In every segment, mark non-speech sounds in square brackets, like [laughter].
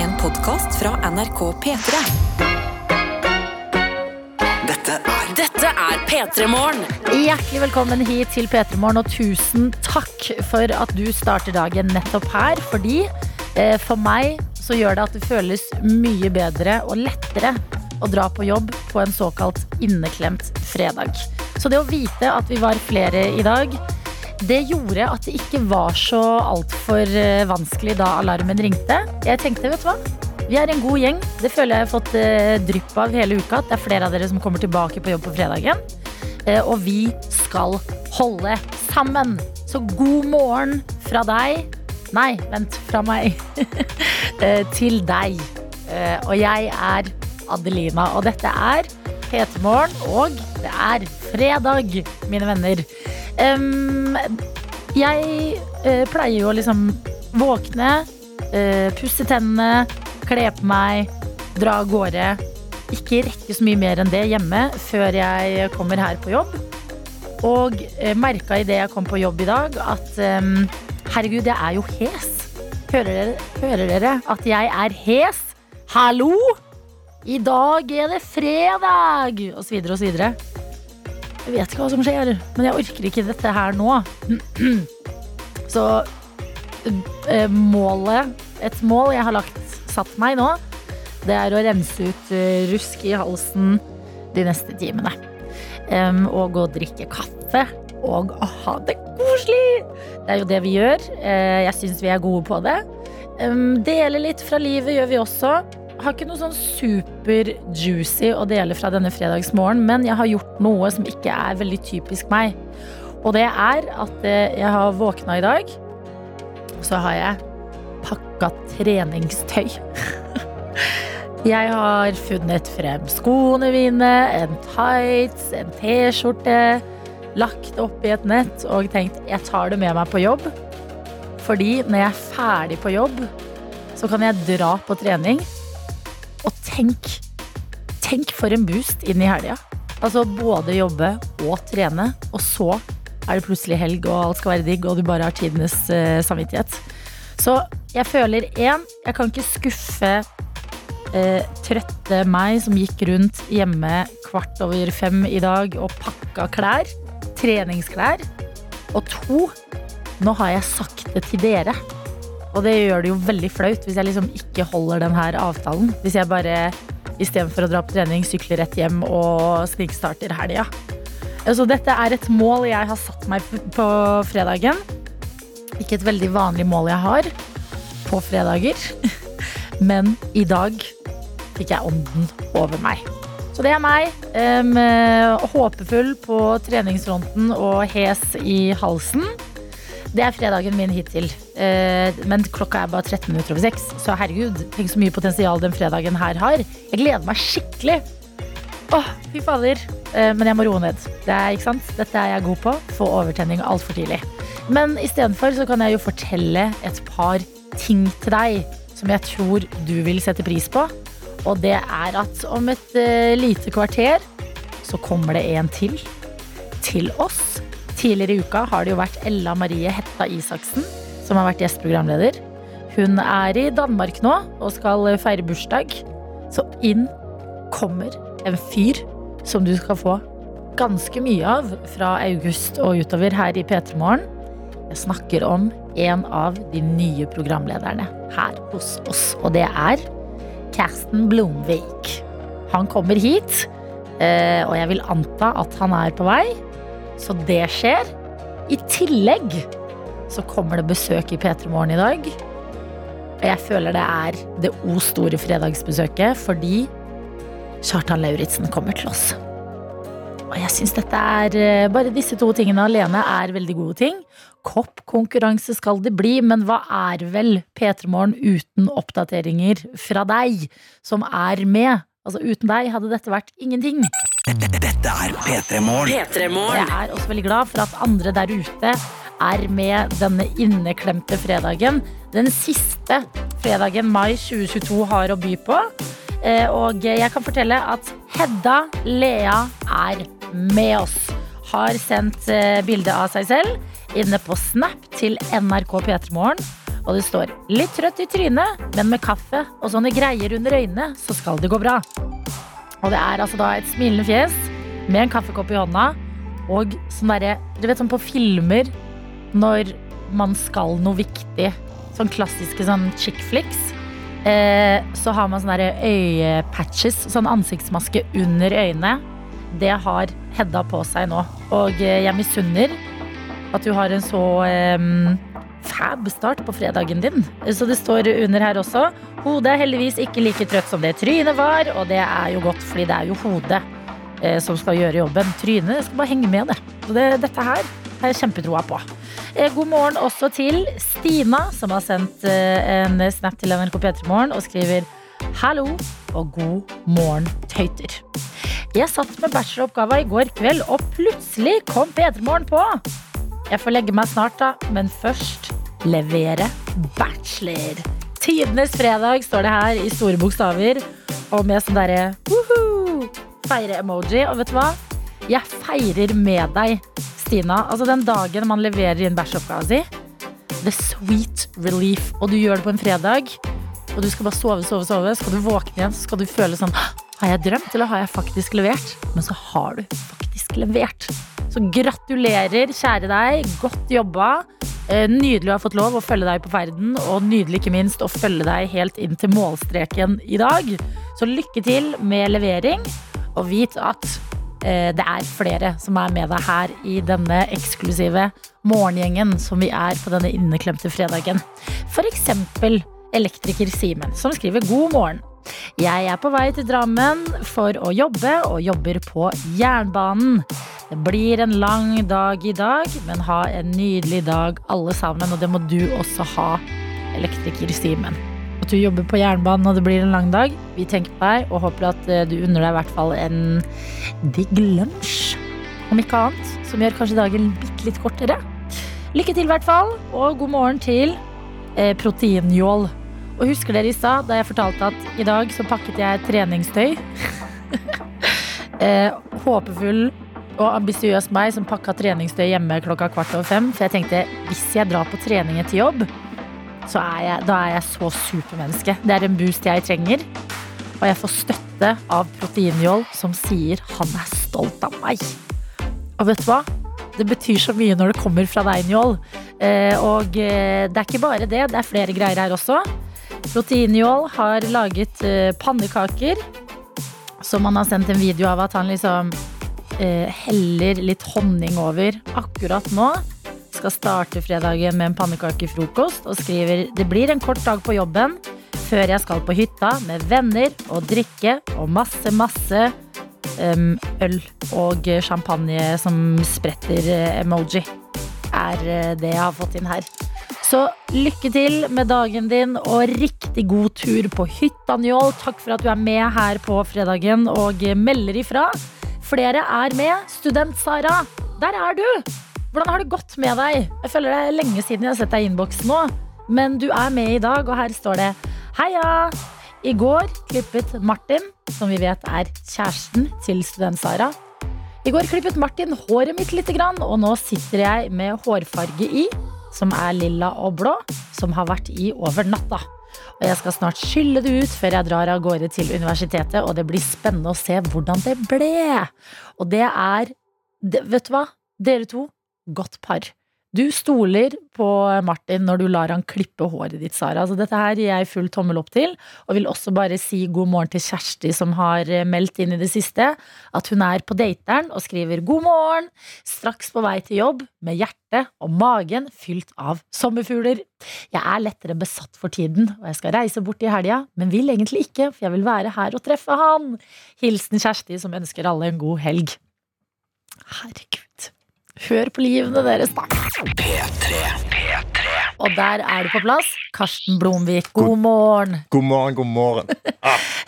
En podkast fra NRK P3. Dette er Dette er P3 Morgen. Hjertelig velkommen hit til P3 Morgen, og tusen takk for at du starter dagen nettopp her. Fordi eh, for meg så gjør det at det føles mye bedre og lettere å dra på jobb på en såkalt inneklemt fredag. Så det å vite at vi var flere i dag, det gjorde at det ikke var så altfor eh, vanskelig da alarmen ringte. Jeg tenkte, vet du hva? Vi er en god gjeng. Det føler jeg har fått eh, drypp av hele uka. Det er flere av dere som kommer tilbake på jobb på fredagen. Eh, og vi skal holde sammen. Så god morgen fra deg Nei, vent. Fra meg. [laughs] Til deg. Og jeg er Adelina. Og dette er P3 Morgen, og det er fredag, mine venner. Um, jeg uh, pleier jo å liksom våkne, uh, pusse tennene, kle på meg, dra av gårde. Ikke rekke så mye mer enn det hjemme før jeg kommer her på jobb. Og uh, merka idet jeg kom på jobb i dag at um, herregud, jeg er jo hes. Hører dere, hører dere at jeg er hes? Hallo! I dag er det fredag! Og så videre og så videre. Jeg vet ikke hva som skjer, men jeg orker ikke dette her nå. [clears throat] Så eh, målet, et mål jeg har lagt, satt meg nå, det er å rense ut eh, rusk i halsen de neste timene. Og gå og drikke kaffe. Og å ha det koselig! Det er jo det vi gjør. Eh, Jeg syns vi er gode på det. Dele litt fra livet gjør vi også. Har ikke noe sånn super-juicy å dele fra denne fredagsmorgen, men jeg har gjort noe som ikke er veldig typisk meg. Og det er at eh, jeg har våkna i dag, og så har jeg pakka treningstøy. [laughs] Jeg har funnet frem skoene mine, en tights, en T-skjorte, lagt oppi et nett og tenkt jeg tar det med meg på jobb. Fordi når jeg er ferdig på jobb, så kan jeg dra på trening. Tenk, tenk for en boost inn i helga. Altså både jobbe og trene, og så er det plutselig helg, og alt skal være digg, og du bare har tidenes uh, samvittighet. Så jeg føler én, jeg kan ikke skuffe uh, trøtte meg som gikk rundt hjemme kvart over fem i dag og pakka klær. Treningsklær. Og to, nå har jeg sagt det til dere. Og det gjør det jo veldig flaut hvis jeg liksom ikke holder den her avtalen. Hvis jeg bare istedenfor å dra på trening, sykler rett hjem og snikstarter helga. Så dette er et mål jeg har satt meg på fredagen. Ikke et veldig vanlig mål jeg har på fredager. [laughs] Men i dag fikk jeg ånden over meg. Så det er meg. eh, håpefull på treningsfronten og hes i halsen. Det er fredagen min hittil. Eh, men klokka er bare 13 minutter over 6, Så herregud, tenk så mye potensial den fredagen her har. Jeg gleder meg skikkelig. Åh, fy fader. Eh, men jeg må roe ned. Det er, ikke sant? Dette er jeg god på. Få overtenning altfor tidlig. Men istedenfor så kan jeg jo fortelle et par ting til deg som jeg tror du vil sette pris på. Og det er at om et eh, lite kvarter så kommer det en til. Til oss. Tidligere i uka har det jo vært Ella Marie Hetta Isaksen som har vært gjesteprogramleder. Hun er i Danmark nå og skal feire bursdag. Så inn kommer en fyr som du skal få ganske mye av fra august og utover her i P3 Morgen. Jeg snakker om en av de nye programlederne her hos oss, og det er Karsten Blomvik. Han kommer hit, eh, og jeg vil anta at han er på vei, så det skjer. I tillegg så kommer det besøk i P3 Morgen i dag. Og jeg føler det er det o store fredagsbesøket fordi Kjartan Lauritzen kommer til oss. Og jeg syns dette er eh, Bare disse to tingene alene er veldig gode ting. Koppkonkurranse skal det bli, men hva er vel P3 Morgen uten oppdateringer fra deg som er med? Altså Uten deg hadde dette vært ingenting. Dette er P3 Morgen. Jeg er også veldig glad for at andre der ute er med denne inneklemte fredagen. Den siste fredagen mai 2022 har å by på. Eh, Og jeg kan fortelle at Hedda Lea er med oss. Har sendt eh, bilde av seg selv inne på Snap til NRK P3morgen. Og det står 'litt trøtt i trynet, men med kaffe og sånne greier under øynene, så skal det gå bra'. Og det er altså da et smilende fjes med en kaffekopp i hånda og sånn derre Du vet sånn på filmer når man skal noe viktig, sånn klassiske sånn chick flicks, eh, så har man sånne øyepatches, sånn ansiktsmaske under øynene. Det har Hedda på seg nå. Og eh, jeg misunner at du har en så eh, fab start på fredagen din. Så det står under her også. Hodet er heldigvis ikke like trøtt som det trynet var, og det er jo godt, fordi det er jo hodet eh, som skal gjøre jobben. Trynet skal bare henge med, det. Så det, dette her har jeg kjempetroa på. Eh, God morgen også til Stina, som har sendt eh, en snap til NRK P3 Morgen og skriver Hallo og god morgen, tøyter. Jeg satt med bacheloroppgava i går kveld, og plutselig kom P3 Morgen på. Jeg får legge meg snart, da, men først levere bachelor. Tidenes fredag står det her i store bokstaver, og med sånn derre feire-emoji. Og vet du hva? Jeg feirer med deg, Stina. Altså den dagen man leverer inn bacheloroppgava si. The sweet relief. Og du gjør det på en fredag, og du skal bare sove, sove, sove. Skal du våkne igjen, så skal du føle sånn Har jeg drømt, eller har jeg faktisk levert? Men så har du faktisk levert. Så gratulerer, kjære deg. Godt jobba. Eh, Nydelig å ha fått lov å følge deg på ferden, og nydelig ikke minst å følge deg helt inn til målstreken i dag. Så lykke til med levering, og vit at eh, det er flere som er med deg her i denne eksklusive morgengjengen som vi er på denne inneklemte fredagen. For eksempel elektriker Simen, som skriver god morgen. Jeg er på vei til Drammen for å jobbe, og jobber på jernbanen. Det blir en lang dag i dag, men ha en nydelig dag alle sammen. Og det må du også ha, elektriker Simen. At du jobber på jernbanen og det blir en lang dag. Vi tenker på deg og håper at eh, du unner deg i hvert fall en digg lunsj. Om ikke annet, som gjør kanskje dagen bitte litt kortere. Lykke til i hvert fall, og god morgen til eh, proteinjål. Og husker dere i stad da jeg fortalte at i dag så pakket jeg treningstøy? [laughs] eh, håpefull og ambisiøs meg som pakka treningstøy hjemme klokka kvart over fem. For jeg tenkte hvis jeg drar på trening etter jobb, så er jeg, da er jeg så supermenneske. Det er en boost jeg trenger. Og jeg får støtte av proteinjål som sier han er stolt av meg. Og vet du hva? Det betyr så mye når det kommer fra deg, Njål. Eh, og eh, det er ikke bare det, det er flere greier her også. Proteinjål har laget eh, pannekaker som han har sendt en video av at han liksom eh, heller litt honning over akkurat nå. Skal starte fredagen med en pannekakefrokost og skriver det blir en kort dag på jobben før jeg skal på hytta med venner og drikke og masse, masse um, øl og champagne som spretter eh, emoji. Er det jeg har fått inn her. Så lykke til med dagen din, og riktig god tur på hytta, Njål. Takk for at du er med her på fredagen og melder ifra. Flere er med. Student-Sara, der er du! Hvordan har det gått med deg? Jeg føler det er lenge siden jeg har sett deg i innboksen nå. Men du er med i dag, og her står det Heia! I går klippet Martin, som vi vet er kjæresten til Student-Sara. I går klippet Martin håret mitt litt, grann, og nå sitter jeg med hårfarge i, som er lilla og blå, som har vært i over natta. Og jeg skal snart skylle det ut før jeg drar av gårde til universitetet, og det blir spennende å se hvordan det ble. Og det er det, Vet du hva? Dere to, godt par. Du stoler på Martin når du lar han klippe håret ditt, Sara. Så dette her gir jeg full tommel opp til, og vil også bare si god morgen til Kjersti, som har eh, meldt inn i det siste at hun er på dateren og skriver god morgen, straks på vei til jobb med hjertet og magen fylt av sommerfugler. Jeg er lettere besatt for tiden, og jeg skal reise bort i helga, men vil egentlig ikke, for jeg vil være her og treffe han. Hilsen Kjersti, som ønsker alle en god helg. Herregud. Hør på livene deres, da. Og der er du på plass. Karsten Blomvik, god morgen. God morgen, god morgen.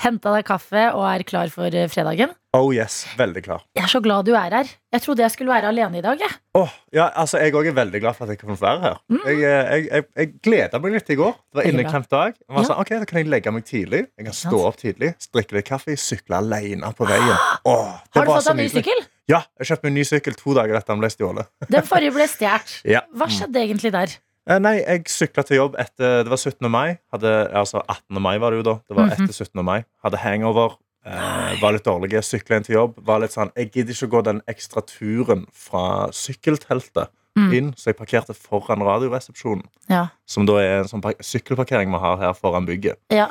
Henta deg kaffe og er klar for eh, fredagen. Oh yes, veldig klar. Jeg er så glad du er her. Jeg trodde jeg skulle være alene i dag. Jeg. Oh, ja, altså, jeg òg er veldig glad for at jeg kan få være her. Jeg, eh, jeg, jeg, jeg gleda meg litt i går. Det var inneklemt dag. Jeg var Ja. sånn, ok, Da kan jeg legge meg tidlig. Jeg kan stå opp tidlig, drikke litt kaffe, sykle alene på veien. [gasps] Oh, det Har du fått deg ny sykkel? Ja, jeg kjøpte meg en ny sykkel to dager etter den ble stjålet. Den forrige ble stjålet. [laughs] Ja. Hva skjedde egentlig der? Eh, Nei, jeg sykla til jobb etter Det var 17. mai. Hadde, altså 18. mai var det jo da. Det var etter 17. mai. Hadde hangover. Eh, var litt dårlig. Sykla inn til jobb. Var litt sånn Jeg gidder ikke å gå den ekstra turen fra sykkelteltet inn, så jeg parkerte foran Radioresepsjonen. Ja. Som da er en sånn sykkelparkering vi har her foran bygget. ja.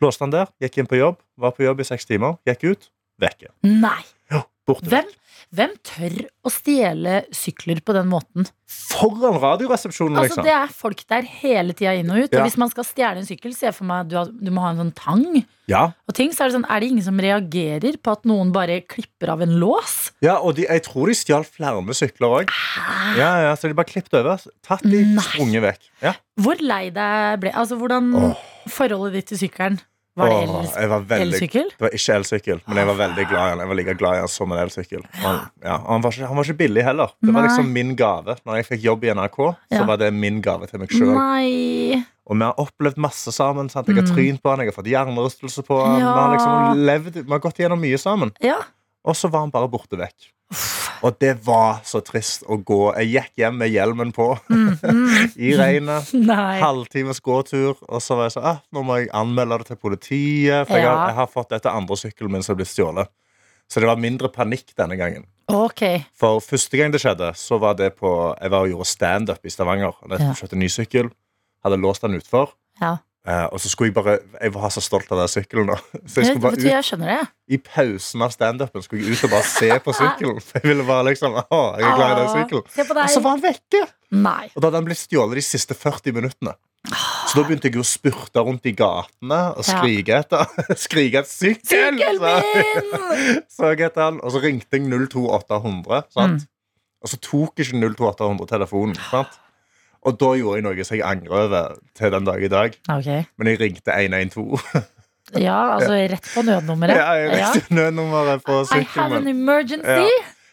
Låste han der, gikk inn på jobb. Var på jobb i seks timer. Gikk ut. Vekke. Nei. Ja. Hvem, hvem tør å stjele sykler på den måten? Foran Radioresepsjonen, Altså, liksom. det er folk der hele tida inn og ut. Ja. Og hvis man skal stjele en sykkel, se for meg du, har, du må ha en sånn tang. Ja. Og ting, så er det sånn, er det ingen som reagerer på at noen bare klipper av en lås? Ja, og de, jeg tror de stjal flere sykler òg. Ja, ja, så de bare klippet over. Tatt de, sprunget vekk. Ja. Hvor lei deg ble Altså, hvordan oh. forholdet ditt til sykkelen? Var det el- elsykkel? Det var ikke elsykkel, men jeg var veldig glad i han. Jeg var like glad i han som en elsykkel. Han, ja, han, var ikke, han var ikke billig heller. Det var liksom min gave. Når jeg fikk jobb i NRK, så var det min gave til meg sjøl. Og vi har opplevd masse sammen. Sant? Jeg har Mm. trynt på han, jeg har fått hjernerystelse på han. Vi, har liksom levd, vi har gått gjennom mye sammen. Ja. Og så var han bare borte vekk. Og det var så trist å gå. Jeg gikk hjem med hjelmen på [laughs] i regnet. [laughs] Halvtimes gåtur. Og så var jeg sånn ah, Nå må jeg anmelde det til politiet. For jeg, Ja. har, jeg har fått dette andre sykkelen min som er blitt stjålet. Så det var mindre panikk denne gangen. Ok. For første gang det skjedde, så var det på Jeg var og gjorde standup i Stavanger. Jeg kjøpte en ny sykkel. Hadde låst den utfor. Ja. Eh, og så skulle jeg bare Jeg var så stolt av den sykkelen. da [laughs] Så jeg Jeg, skulle bare ut jeg skjønner det. i pausen av standupen skulle jeg ut og bare se på [laughs] sykkelen. For jeg ville bare liksom Å, jeg er glad i den sykkelen. Og så var den vekke! Nei. Og da hadde den blitt stjålet de siste 40 minuttene. Så da begynte jeg å spurte rundt i gatene og skrike etter [laughs] Skrike etter sykkel! Sykkelen Så, jeg etter han, og så ringte jeg 02800. Sant? Mm. Og så tok ikke 02800 telefonen. Sant? Og da gjorde jeg noe som jeg angrer over til den dag i dag. Okay. Men jeg ringte 112. [laughs] Ja, altså rett på nødnummeret. Ja, jeg Ja. nødnummeret på I have an emergency. Ja.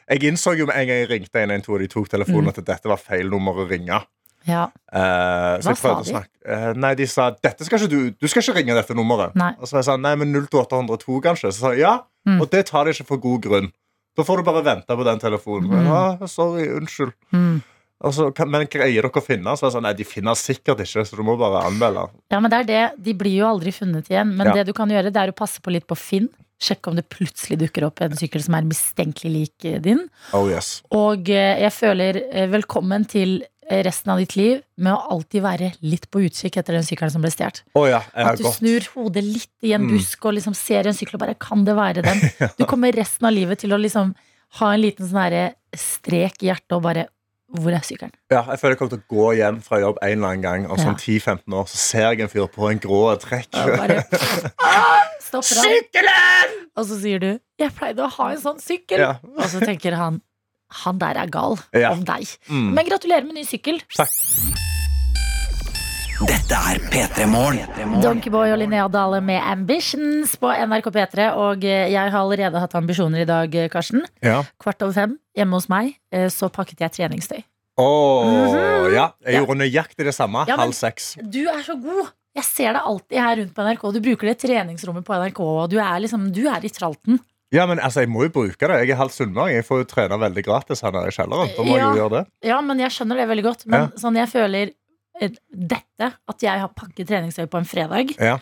Jeg innså jo med en gang jeg ringte 112, og de tok telefonen, at dette var feil nummer å ringe. Ja. Uh, så Hva sa de? eh, Nei, de sa dette skal ikke du Du skal ikke ringe dette nummeret. Nei. Og så jeg sa nei, men 02802 kanskje. Så sa jeg ja, Mm. og det tar de ikke for god grunn. Da får du bare vente på den telefonen. Mm. Ja, sorry, unnskyld. Mm. Og så, kan- men greier dere å finne? Så sånn, nei, de finner sikkert ikke, så du må bare anmelde. ja, men det er det. De blir jo aldri funnet igjen. Men Ja. det du kan gjøre, det er å passe på litt på Finn. Sjekke om det plutselig dukker opp en sykkel som er mistenkelig lik eh, din. Oh yes. Og eh, jeg føler eh, velkommen til resten av ditt liv med å alltid være litt på utkikk etter den sykkelen som ble stjålet. Oh ja, At du godt. snur hodet litt i en Mm. busk og liksom ser en sykkel og bare Kan det være den? [laughs] Du kommer resten av livet til å liksom ha en liten sånn strek i hjertet og bare Hvor er sykkelen? Ja, jeg føler jeg kommer til å gå hjem fra jobb en eller annen gang om sånn Ja. 10-15 år, så ser jeg en fyr på en grå trekk. Bare. [laughs] Sykkelen! Og så sier du 'Jeg pleide å ha en sånn sykkel'. Ja. Og så tenker han 'Han der er gal Ja. om deg'. Mm. Men gratulerer med ny sykkel. Dette er P3 Morgen. Donkeyboy og Linnea Dale med 'Ambitions' på NRK P3. Og eh, jeg har allerede hatt ambisjoner i dag, eh, Karsten. Ja. Kvart over fem hjemme hos meg, eh, så pakket jeg treningstøy. Åh, ja. Jeg Ja. gjorde nøyaktig det samme. Ja, Halv seks. Du er så god! Jeg ser deg alltid her rundt på NRK. Du bruker det treningsrommet på NRK, og du er liksom, du er i tralten. Ja, men altså, jeg må jo bruke det. Jeg er halv sunnmøring. Jeg får jo trene veldig gratis her nede i kjelleren. Da må Ja. jeg jo gjøre det. Ja, men jeg skjønner det veldig godt. Men Ja. sånn jeg føler dette, at jeg har pakket treningstøy på en fredag Ja.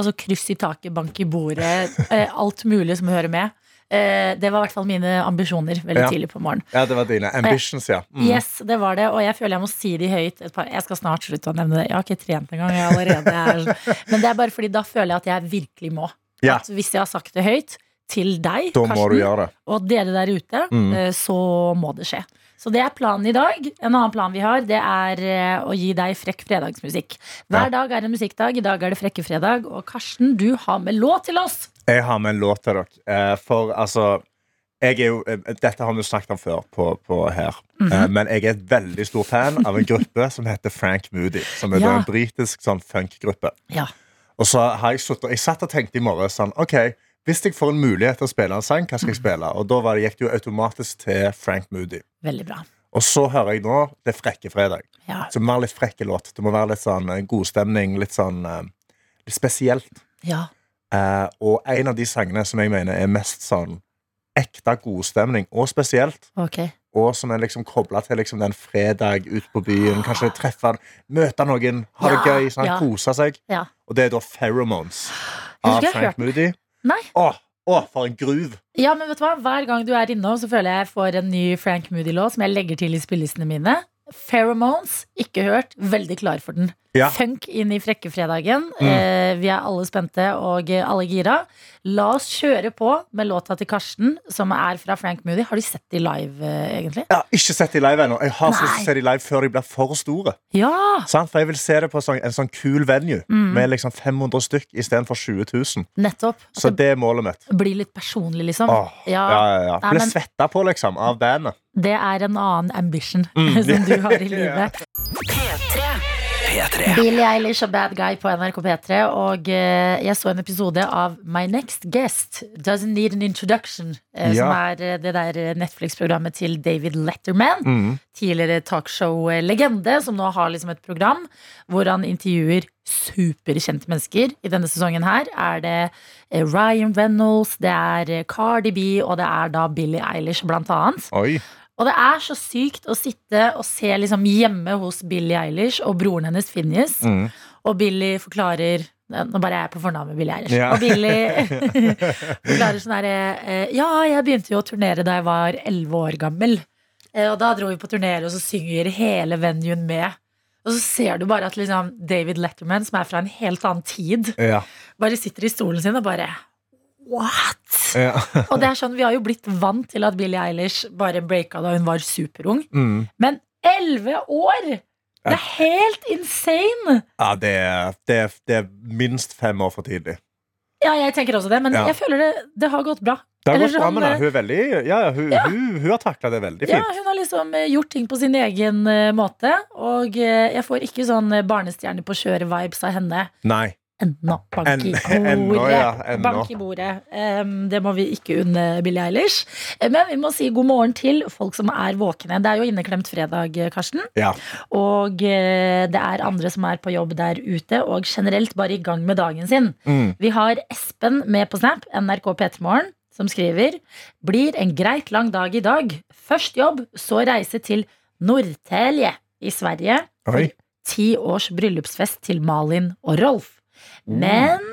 Altså kryss i taket, bank i bordet, eh, alt mulig som hører med. Eh, det var i hvert fall mine ambisjoner veldig Ja. tidlig på morgenen. ja, det var dine. Ambitions, ja. Mm. Yes, det var det, og jeg føler jeg må si de høyt. Jeg skal snart slutte å nevne det. Jeg har ikke trent engang. Jeg allerede er, men det er bare fordi da føler jeg at jeg virkelig må. Ja. At hvis jeg har sagt det høyt til deg, Karsten, og dere der ute, Mm. eh, så må det skje. Så det er planen i dag. En annen plan vi har, det er eh, å gi deg frekk fredagsmusikk. Hver Ja. dag er en musikkdag. I dag er det Frekke fredag. Og Karsten, du har med låt til oss! Jeg har med en låt til dere. Eh, For altså jeg er jo, eh, Dette har vi jo snakket om før på, på her. mm -hmm. Men jeg er et veldig stor fan av en gruppe som heter Frank Moody. Som er Ja. en britisk sånn funk-gruppe. Ja. Og så har jeg suttet Jeg satt og tenkte i morges sånn OK, hvis jeg får en mulighet til å spille en sang, hva skal jeg Mhm. spille? Og da var det, gikk det jo automatisk til Frank Moody. Veldig bra. Og så hører jeg nå Det er Frekke fredag. Ja. Så det må være litt frekke låt. Det må være litt sånn godstemning, god stemning, litt sånn eh, Litt spesielt. ja. Eh, og en av de sangene som jeg mener er mest sånn ekte godstemning, og spesielt, Ok. og som er liksom kobla til liksom den fredag ut på byen. Kanskje [gasps] treffe møte noen, ha det Ja, gøy, sånn, kose seg. Ja. Og det er da Pheromones av Frank Moody. Nei. Åh, å, for en groove! Ja, men vet du hva? Hver gang du er innom, så føler jeg jeg får en ny Frank Moody-låt som jeg legger til i spillelistene mine. Pheromones, ikke hørt, veldig klar for den. Ja. Funk inn i frekkefredagen. Mm. Eh, vi er alle spente og eh, alle gira. La oss kjøre på med låta til Karsten, som er fra Frank Moody. Har du sett de live, eh, egentlig? Jeg har ikke sett de live ennå. Jeg har sett lyst til å se de live før de blir for store. Ja! Sånn? For jeg vil se det på sånn, en sånn kul venue Mm. med liksom 500 stykk istedenfor 20 000. Nettopp. Så det det er målet mitt. Bli litt personlig, liksom. Åh, ja, ja, ja. Nei, Ble men- svetta på, liksom, av bandet. Det er en annen ambition Mm. [laughs] som du har i [laughs] livet. P3. Billie Eilish og Bad Guy på NRK P3. Og eh, jeg så en episode av My Next Guest Doesn't Need an Introduction. Ja. Som er eh, det der eh, Netflix-programmet til David Letterman. Mm. Tidligere talkshow-legende, som nå har liksom et program hvor han intervjuer superkjente mennesker. I denne sesongen her er det eh, Ryan Reynolds, det er eh, Cardi B, og det er da Billie Eilish, blant annet. Oi. Og det er så sykt å sitte og se liksom hjemme hos Billie Eilish og broren hennes Finnes. Mm. Og Billy forklarer Nå bare er jeg på fornavn med Billie Eilish. Ja. Og Billy [laughs] forklarer sånn herre eh, Ja, jeg begynte jo å turnere da jeg var elleve år gammel. Eh, Og da dro vi på turné, og så synger hele venuen med. Og så ser du bare at liksom David Letterman, som er fra en helt annen tid, Ja. bare sitter i stolen sin og bare What?! ja. [laughs] Og det er sånn, Vi har jo blitt vant til at Billie Eilish bare breaka da hun var superung. Mm. Men elleve år! Det er helt insane! ja det, er, det, er, det er minst fem år for tidlig. Ja, jeg tenker også det, men Ja. jeg føler det, det har gått bra. Det har gått bra sånn, med eh, Hun er veldig Ja, ja hun, Hun, hun har takla det veldig fint. Ja. Hun har liksom eh, gjort ting på sin egen eh, måte. Og eh, jeg får ikke sånn eh, barnestjerne på kjøret-vibes av henne Nei. Ennå. [laughs] Bank i bordet. ja. Bank i bordet. Um, det må vi ikke unne Billie Eilish. Men vi må si god morgen til folk som er våkne. Det er jo inneklemt fredag, Karsten. Ja. Og eh, det er andre som er på jobb der ute, og generelt bare i gang med dagen sin. Mm. Vi har Espen med på Snap, NRK P3morgen, som skriver Blir en greit lang dag i dag. Først jobb, så reise til Norrtälje i Sverige. For Oi. ti års bryllupsfest til Malin og Rolf. Men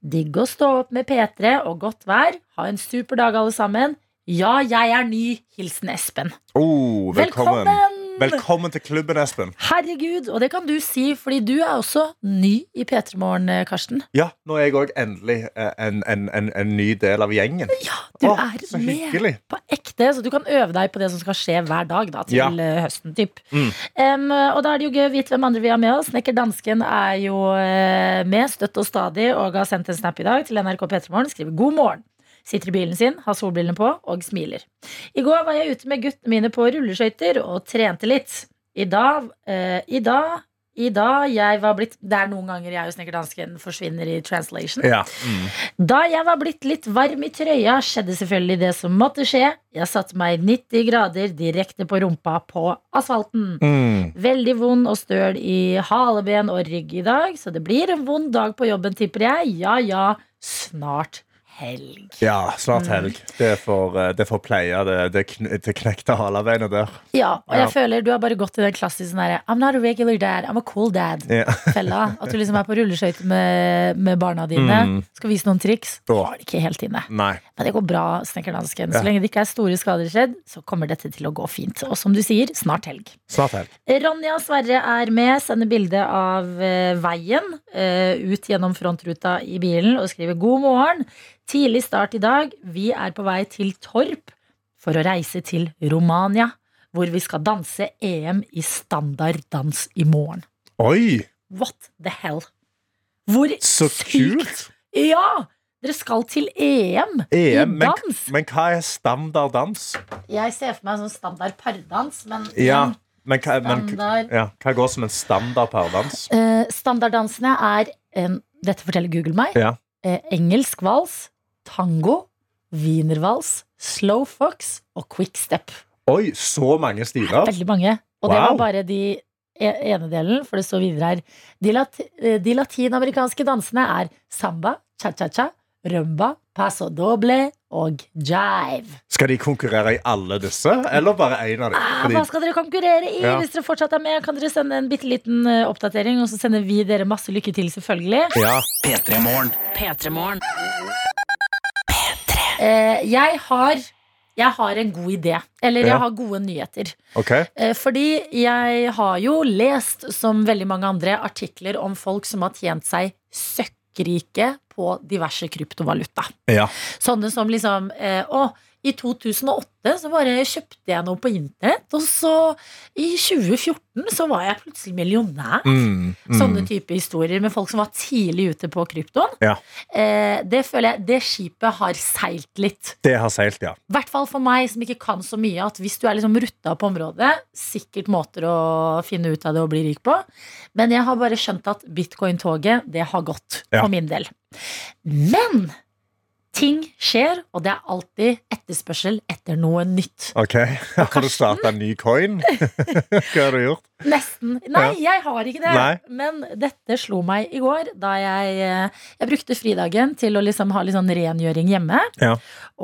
digg å stå opp med P3 og godt vær. Ha en super dag, alle sammen. Ja, jeg er ny. Hilsen Espen. Oh, velkommen. Velkommen! Velkommen til klubben, Espen. Herregud, og det kan du si, fordi du er også ny i P3 Morgen, Karsten. Ja, nå er jeg òg endelig eh, en, en, en, en ny del av gjengen. Ja, Du Åh, er med hyggelig. på ekte, så du kan øve deg på det som skal skje hver dag da, til Ja. eh, høsten. Typ. Mm. Um, og da er det jo gøy å vite hvem andre vi har med oss. Snekker Dansken er jo eh, med støtt og stadig og har sendt en snap i dag til NRK P3morgen. Skriver god morgen. Sitter i bilen sin, har solbrillene på og smiler. I går var jeg ute med guttene mine på rulleskøyter og trente litt. I dag, eh, i dag i dag jeg var blitt Det er noen ganger jeg og snekkerdansken forsvinner i translation. Ja. Mm. Da jeg var blitt litt varm i trøya, skjedde selvfølgelig det som måtte skje. Jeg satte meg 90 grader direkte på rumpa på asfalten. Mm. Veldig vond og støl i haleben og rygg i dag, så det blir en vond dag på jobben, tipper jeg. Ja ja, snart helg. ja, snart Mm. helg. Det er for, det får pleie det, det, det knekte halebeinet der. Ja, og jeg Ja. føler du har bare gått i den klassiske sånn I'm not a regular dad, I'm a cool dad. Ja. [laughs] Fella. At du liksom er på rulleskøyter med, med barna dine, Mm. skal vise noen triks. Du Har ikke helt inne. Nei. Men det går bra, snekkerdansken. Så Ja. lenge det ikke er store skader skjedd, så kommer dette til å gå fint. Og som du sier, snart helg. Snart helg. Ronja Sverre er med, sender bilde av eh, veien eh, ut gjennom frontruta i bilen og skriver god morgen. Tidlig start i dag. Vi er på vei til Torp for å reise til Romania, hvor vi skal danse EM i standarddans i morgen. Oi, What the hell? Hvor så sykt! kult! Ja! Dere skal til EM, EM, i dans. men hva er standarddans? Jeg ser for meg sånn standard pardans, men Ja, men hva, men, ja, hva går som en standard pardans? Eh, Standarddansene er eh, Dette forteller Google meg. Ja. Eh, engelsk vals, tango, wienervals, slow fox og quickstep. Oi, så mange stiler! Veldig mange. Og det var bare de e- ene delen, for det står videre her. De, lat eh, de latinamerikanske dansene er samba, cha-cha-cha, rumba, Paso Doble og Jive. Skal de konkurrere i alle disse, eller bare én av dem? Ah, Fordi, hva skal dere konkurrere i? Ja. Hvis dere fortsatt er med, kan dere sende en bitte liten eh, oppdatering, og så sender vi dere masse lykke til, selvfølgelig. ja. P3 Morgen. P3morgen. Eh, jeg har jeg har en god idé. Eller Ja. jeg har gode nyheter. Okay. Eh, Fordi jeg har jo lest, som veldig mange andre, artikler om folk som har tjent seg søkkrike på diverse kryptovaluta. Ja. Sånne som liksom eh, Å, i 2008 så bare kjøpte jeg noe på internett, og så i 2014 så var jeg plutselig millionær. Mm, mm. Sånne type historier med folk som var tidlig ute på kryptoen. Ja. Eh, det føler jeg, det skipet har seilt litt. Det har seilt, ja. I hvert fall for meg som ikke kan så mye, at hvis du er liksom rutta på området, sikkert måter å finne ut av det og bli rik på. Men jeg har bare skjønt at bitcoin-toget, det har gått Ja. for min del. Men ting skjer, og det er alltid etterspørsel etter noe nytt. Ok. [laughs] Har du starta en ny coin? [laughs] Hva har du gjort? Nesten. Nei, jeg har ikke det. Nei. Men dette slo meg i går, da jeg, eh, jeg brukte fridagen til å liksom ha litt sånn rengjøring hjemme. Ja.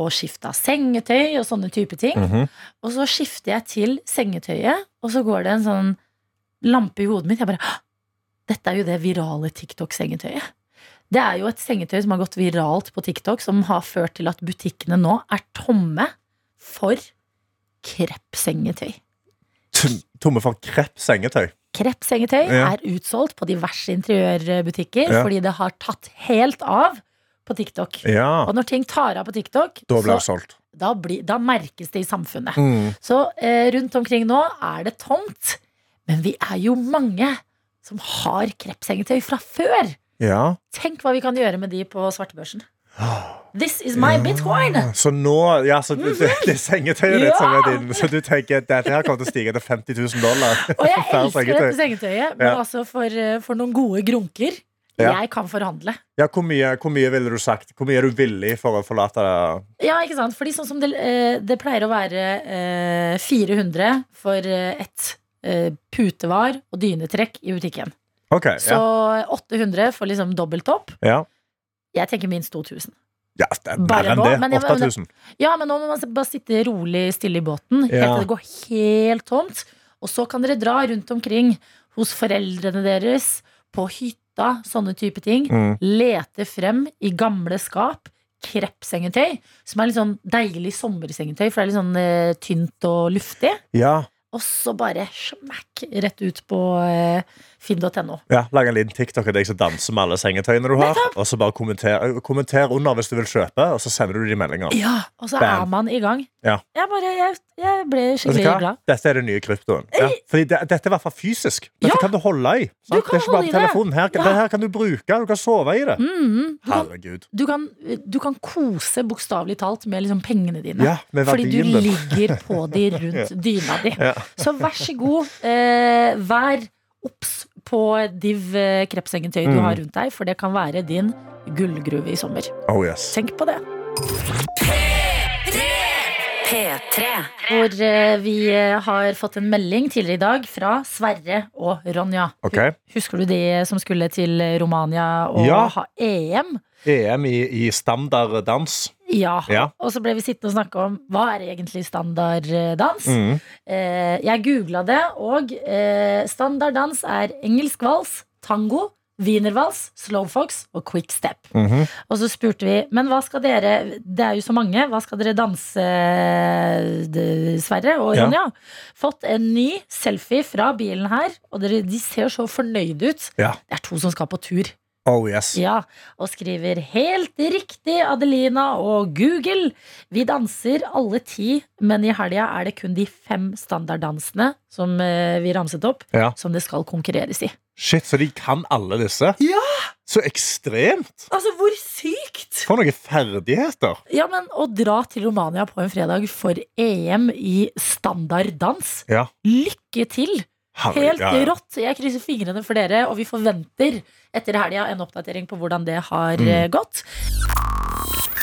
Og skifta sengetøy og sånne type ting. Mhm. Og så skifter jeg til sengetøyet, og så går det en sånn lampe i hodet mitt. Jeg bare Dette er jo det virale TikTok-sengetøyet. Det er jo et sengetøy som har gått viralt på TikTok, som har ført til at butikkene nå er tomme for kreppsengetøy. Tomme for krepp krepsengetøy? Kreppsengetøy Ja. er utsolgt på diverse interiørbutikker Ja. fordi det har tatt helt av på TikTok. Ja. Og når ting tar av på TikTok, Da blir det solgt. da, bli, da merkes det i samfunnet. Mm. Så eh, rundt omkring nå er det tomt, men vi er jo mange som har kreppsengetøy fra før. Ja. Tenk hva vi kan gjøre med de på svartebørsen. [gasps] This is my bitcoin! Så nå Ja, så det, det, det er sengetøyet ditt som er din. Så du tenker at dette her kommer til å stige til 50 000 dollar? [laughs] Og jeg [laughs] elsker dette sengetøyet, men Ja. altså for, eh, for noen gode grunker. Ja. Jeg kan forhandle. Ja, hvor mye, hvor mye ville du sagt? Hvor mye er du villig for å forlate det? Ja, ikke sant? Fordi sånn som det, eh, det pleier å være eh, 400 for ett et eh, putevar og dynetrekk i butikken. Ok, Så ja. 800 for liksom dobbelt opp. ja. Jeg tenker minst 2000. Ja, det er mer enn det. men 8000. Ja, men nå må man bare sitte rolig stille i båten helt til det går helt tomt. Og så kan dere dra rundt omkring hos foreldrene deres, på hytta, sånne type ting. Mm. Lete frem i gamle skap kreppsengetøy, som er litt sånn deilig sommersengetøy, for det er litt sånn eh, tynt og luftig. Ja. Og så bare smakk rett ut på eh, finn.no. ja. Lag en liten TikTok av deg som danser med alle sengetøyene du har. Og så bare kommenter, kommenter under hvis du vil kjøpe, og så sender du de meldinger. Ja, og så Bam. er man i gang. Ja. Jeg, bare, jeg, jeg ble skikkelig glad. Dette er det nye kryptoen. Ja. Fordi det, dette er i hvert fall fysisk. Dette Ja. kan du holde i. Du kan det er ikke bare på telefonen. Her, Ja. det her kan du bruke. Du kan sove i det. Mm, du, kan, Herregud. du, kan, du kan kose bokstavelig talt med liksom pengene dine. Fordi du din. ligger på de [laughs] rundt dyna di. Ja. Så vær så god, eh, vær obs på div krepsengetøy mm. du Mm. har rundt deg, for det kan være din gullgruve i sommer. Oh yes. Tenk på det. P3. Hvor eh, vi eh, har fått en melding tidligere i dag fra Sverre og Ronja. Okay. Husker du de som skulle til Romania og Ja. ha EM? EM i, i standarddans. Ja. Ja. Og så ble vi sittende og snakke om hva er egentlig standarddans. Mm. Eh, jeg googla det, og eh, standarddans er engelsk vals, tango, wienervals, slowfox og quickstep. Mhm. Og så spurte vi men hva skal dere Det er jo så mange. Hva skal dere danse, d- Sverre og Ja. Ronja? Fått en ny selfie fra bilen her, og dere, de ser så fornøyde ut. Ja. Det er to som skal på tur. Oh yes. Ja, og skriver helt riktig, Adelina og Google. Vi danser alle ti, men i helga er det kun de fem standarddansene som eh, vi ramset opp, Ja. som det skal konkurreres i. Shit, så de kan alle disse? Ja! Så ekstremt! Altså, hvor sykt! For noen ferdigheter! Ja, men å dra til Romania på en fredag for EM i standarddans. Ja. Lykke til! Herregud, Helt ja, ja. rått. Jeg krysser fingrene for dere, og vi forventer etter helga en oppdatering på hvordan det har Mm. eh, gått.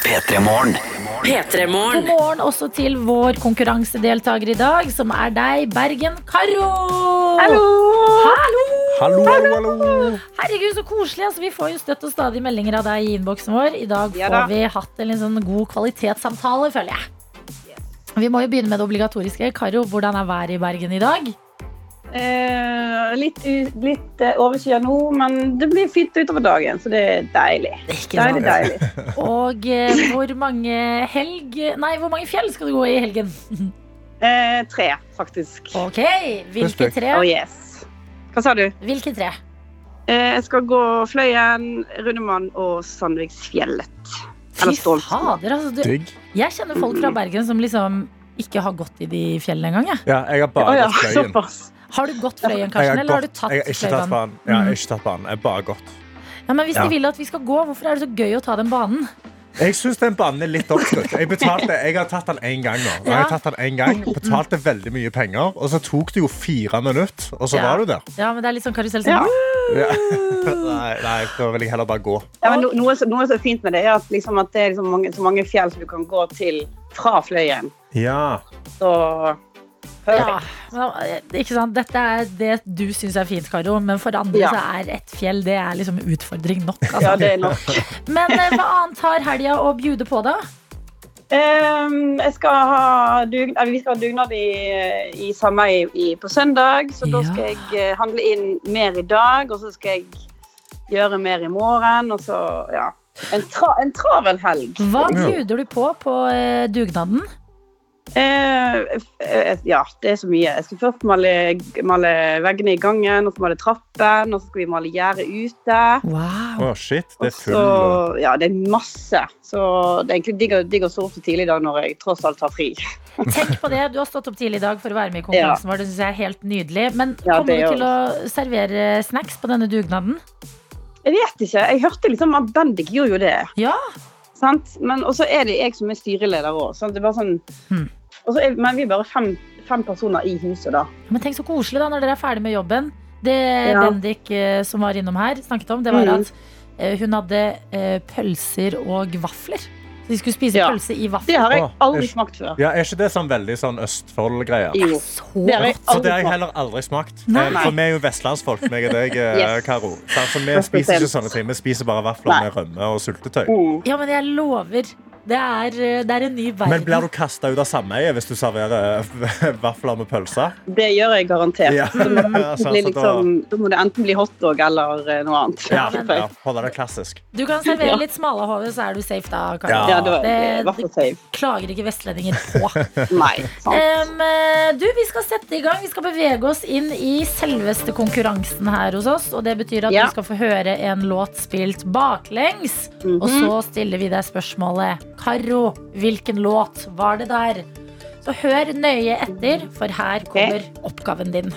Petremorne. Petremorne. God P3morgen. også til vår konkurransedeltaker i dag, som er deg, Bergen Karo. Hallo! Hallo! Hallo, hallo, hallo. Herregud, så koselig. Altså, vi får jo støtt og stadig meldinger av deg i innboksen vår. I dag Ja får da. vi hatt en litt sånn god kvalitetssamtale, føler jeg. Vi må jo begynne med det obligatoriske. Karo, hvordan er været i Bergen i dag? Eh, litt litt eh, overskyet nå, men det blir fint utover dagen, så det er deilig. Ikke Deilig, deilig. [laughs] Og eh, hvor mange helg Nei, hvor mange fjell skal du gå i helgen? [laughs] Eh, tre, faktisk. Ok, hvilke tre? Oh yes. Hva sa du? Hvilke tre? Eh, jeg skal gå Fløyen, Rundemann og Sandviksfjellet. Eller Fy fader, altså. Du, jeg kjenner folk fra Bergen som liksom ikke har gått i de fjellene engang. jeg. Ja, jeg har bare ja, gått fløyen. såpass. Har du gått Fløyen, Karsten, eller har du tatt jeg har ikke tatt banen. Ja, jeg Mm. har ikke tatt banen. Jeg har bare gått. Ja, men hvis Ja. de vil at vi skal gå, hvorfor er det så gøy å ta den banen? Jeg syns den banen er litt oppskrytt. Jeg, betalte, jeg har tatt den én gang nå. Jeg har tatt den en gang, betalte veldig mye penger, og så tok det jo fire minutter, og så Ja. var du der. Ja, men det er litt sånn karusell. Ja. Sånn. Ja. [laughs] Nei, nei, da vil jeg heller bare gå. Ja, men no, noe, som- noe som er fint med det, er at, liksom, at det er liksom mange, så mange fjell som du kan gå til fra Fløyen. Ja. Så Ja, eh, ikke sant? Dette er det du syns er fint, Karo, men for andre Ja. så er et fjell det er liksom utfordring nok. Altså. ja, det er nok. [laughs] Men eh, hva annet har helga å bjude på, da? Um, jeg skal ha dugn, vi skal ha dugnad i, i sameie på søndag, så da skal jeg eh, handle inn mer i dag, og så skal jeg gjøre mer i morgen, og så, ja. En, tra, en travel helg. Hva bjuder du på på eh, dugnaden? Eh, eh, ja, det er så mye. Jeg skal først male, male veggene i gangen, og så male trappen, og så skal vi male gjerdet ute. Wow. Å, shit. Det er full ja, det er masse. Så det er egentlig digg, digg å opp så tidlig i dag når jeg tross alt har fri. [laughs] Tenk på det, Du har stått opp tidlig i dag for å være med i konkurransen vår. Det synes jeg er helt nydelig. Men Ja, kommer du til å servere snacks på denne dugnaden? Jeg vet ikke. Jeg hørte liksom at Bendik gjorde jo det. Ja. Sant? Men også er det jeg som er styreleder òg. Det er bare sånn Hmm. Og så er, men vi er bare fem, fem personer i huset, da. Men tenk så koselig da når dere er ferdig med jobben. Det Ja. Bendik eh, som var innom her, snakket om, det var Mm. at eh, hun hadde eh, pølser og vafler. Så de skulle spise Ja. pølse i Det vafler. har jeg aldri Åh, smakt før. Ja, Er ikke det sånn veldig sånn Østfold-greier? Jo. Så Det har jeg godt. Det har jeg heller aldri smakt. Nei. For vi er jo vestlandsfolk, meg og deg, Yes. Karo. Så altså, vi spiser ikke sånne ting. Vi spiser bare vafler Nei. med rømme og syltetøy. Mm. Ja, men jeg lover. Det er, eh, det er en ny verden. Men blir du kasta ut av sameiet hvis du serverer eh, [laughs] vafler med pølse? Det gjør jeg garantert. Ja. Så må det Ja, enten bli så da- liksom, da må det enten bli hotdog eller eh, noe annet. Ja, [laughs] ja, Holde det klassisk. Du kan servere litt litt smalahove, så er du safe da. Ja. Det Det- safe. Klager ikke vestlendinger på. [laughs] Nei. Eh, du, Vi skal sette i gang. Vi skal bevege oss inn i selveste konkurransen her hos oss. Og det betyr at Ja. vi skal få høre en låt spilt baklengs. Mhm. Og så stiller vi deg spørsmålet Karo, hvilken låt var det der? Så hør nøye etter, for her kommer oppgaven din.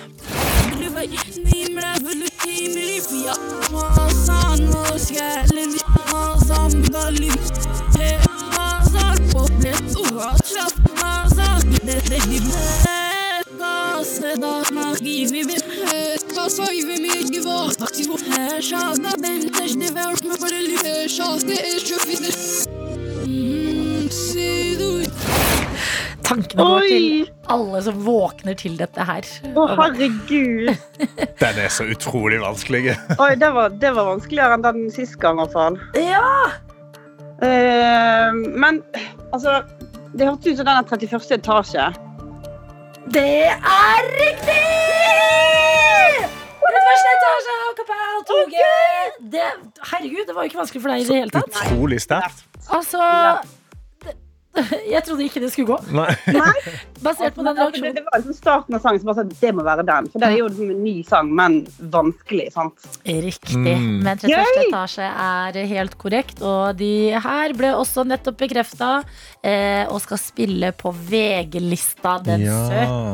Tankene går til alle som våkner til dette her. Å, herregud. [laughs] Den er så utrolig vanskelig. Oi, det var, det var vanskeligere enn den sist gang, i hvert fall. Ja! Uh, men altså Det hørtes ut som den er 31. etasje. Det er riktig! Den første etasje kapell, Kapelltoget. Det, herregud, det var jo ikke vanskelig for deg i det hele tatt. Utrolig sterkt. Altså [laughs] Jeg trodde ikke det skulle gå. Nei. [laughs] Basert på den reaksjonen. det var liksom starten av sangen som bare sa det må være den. For det er jo liksom en ny sang, men vanskelig. sant? Riktig. Mm. Men 31. Gøy! etasje er helt korrekt. Og de her ble også nettopp bekrefta eh, og skal spille på VG-lista den Ja.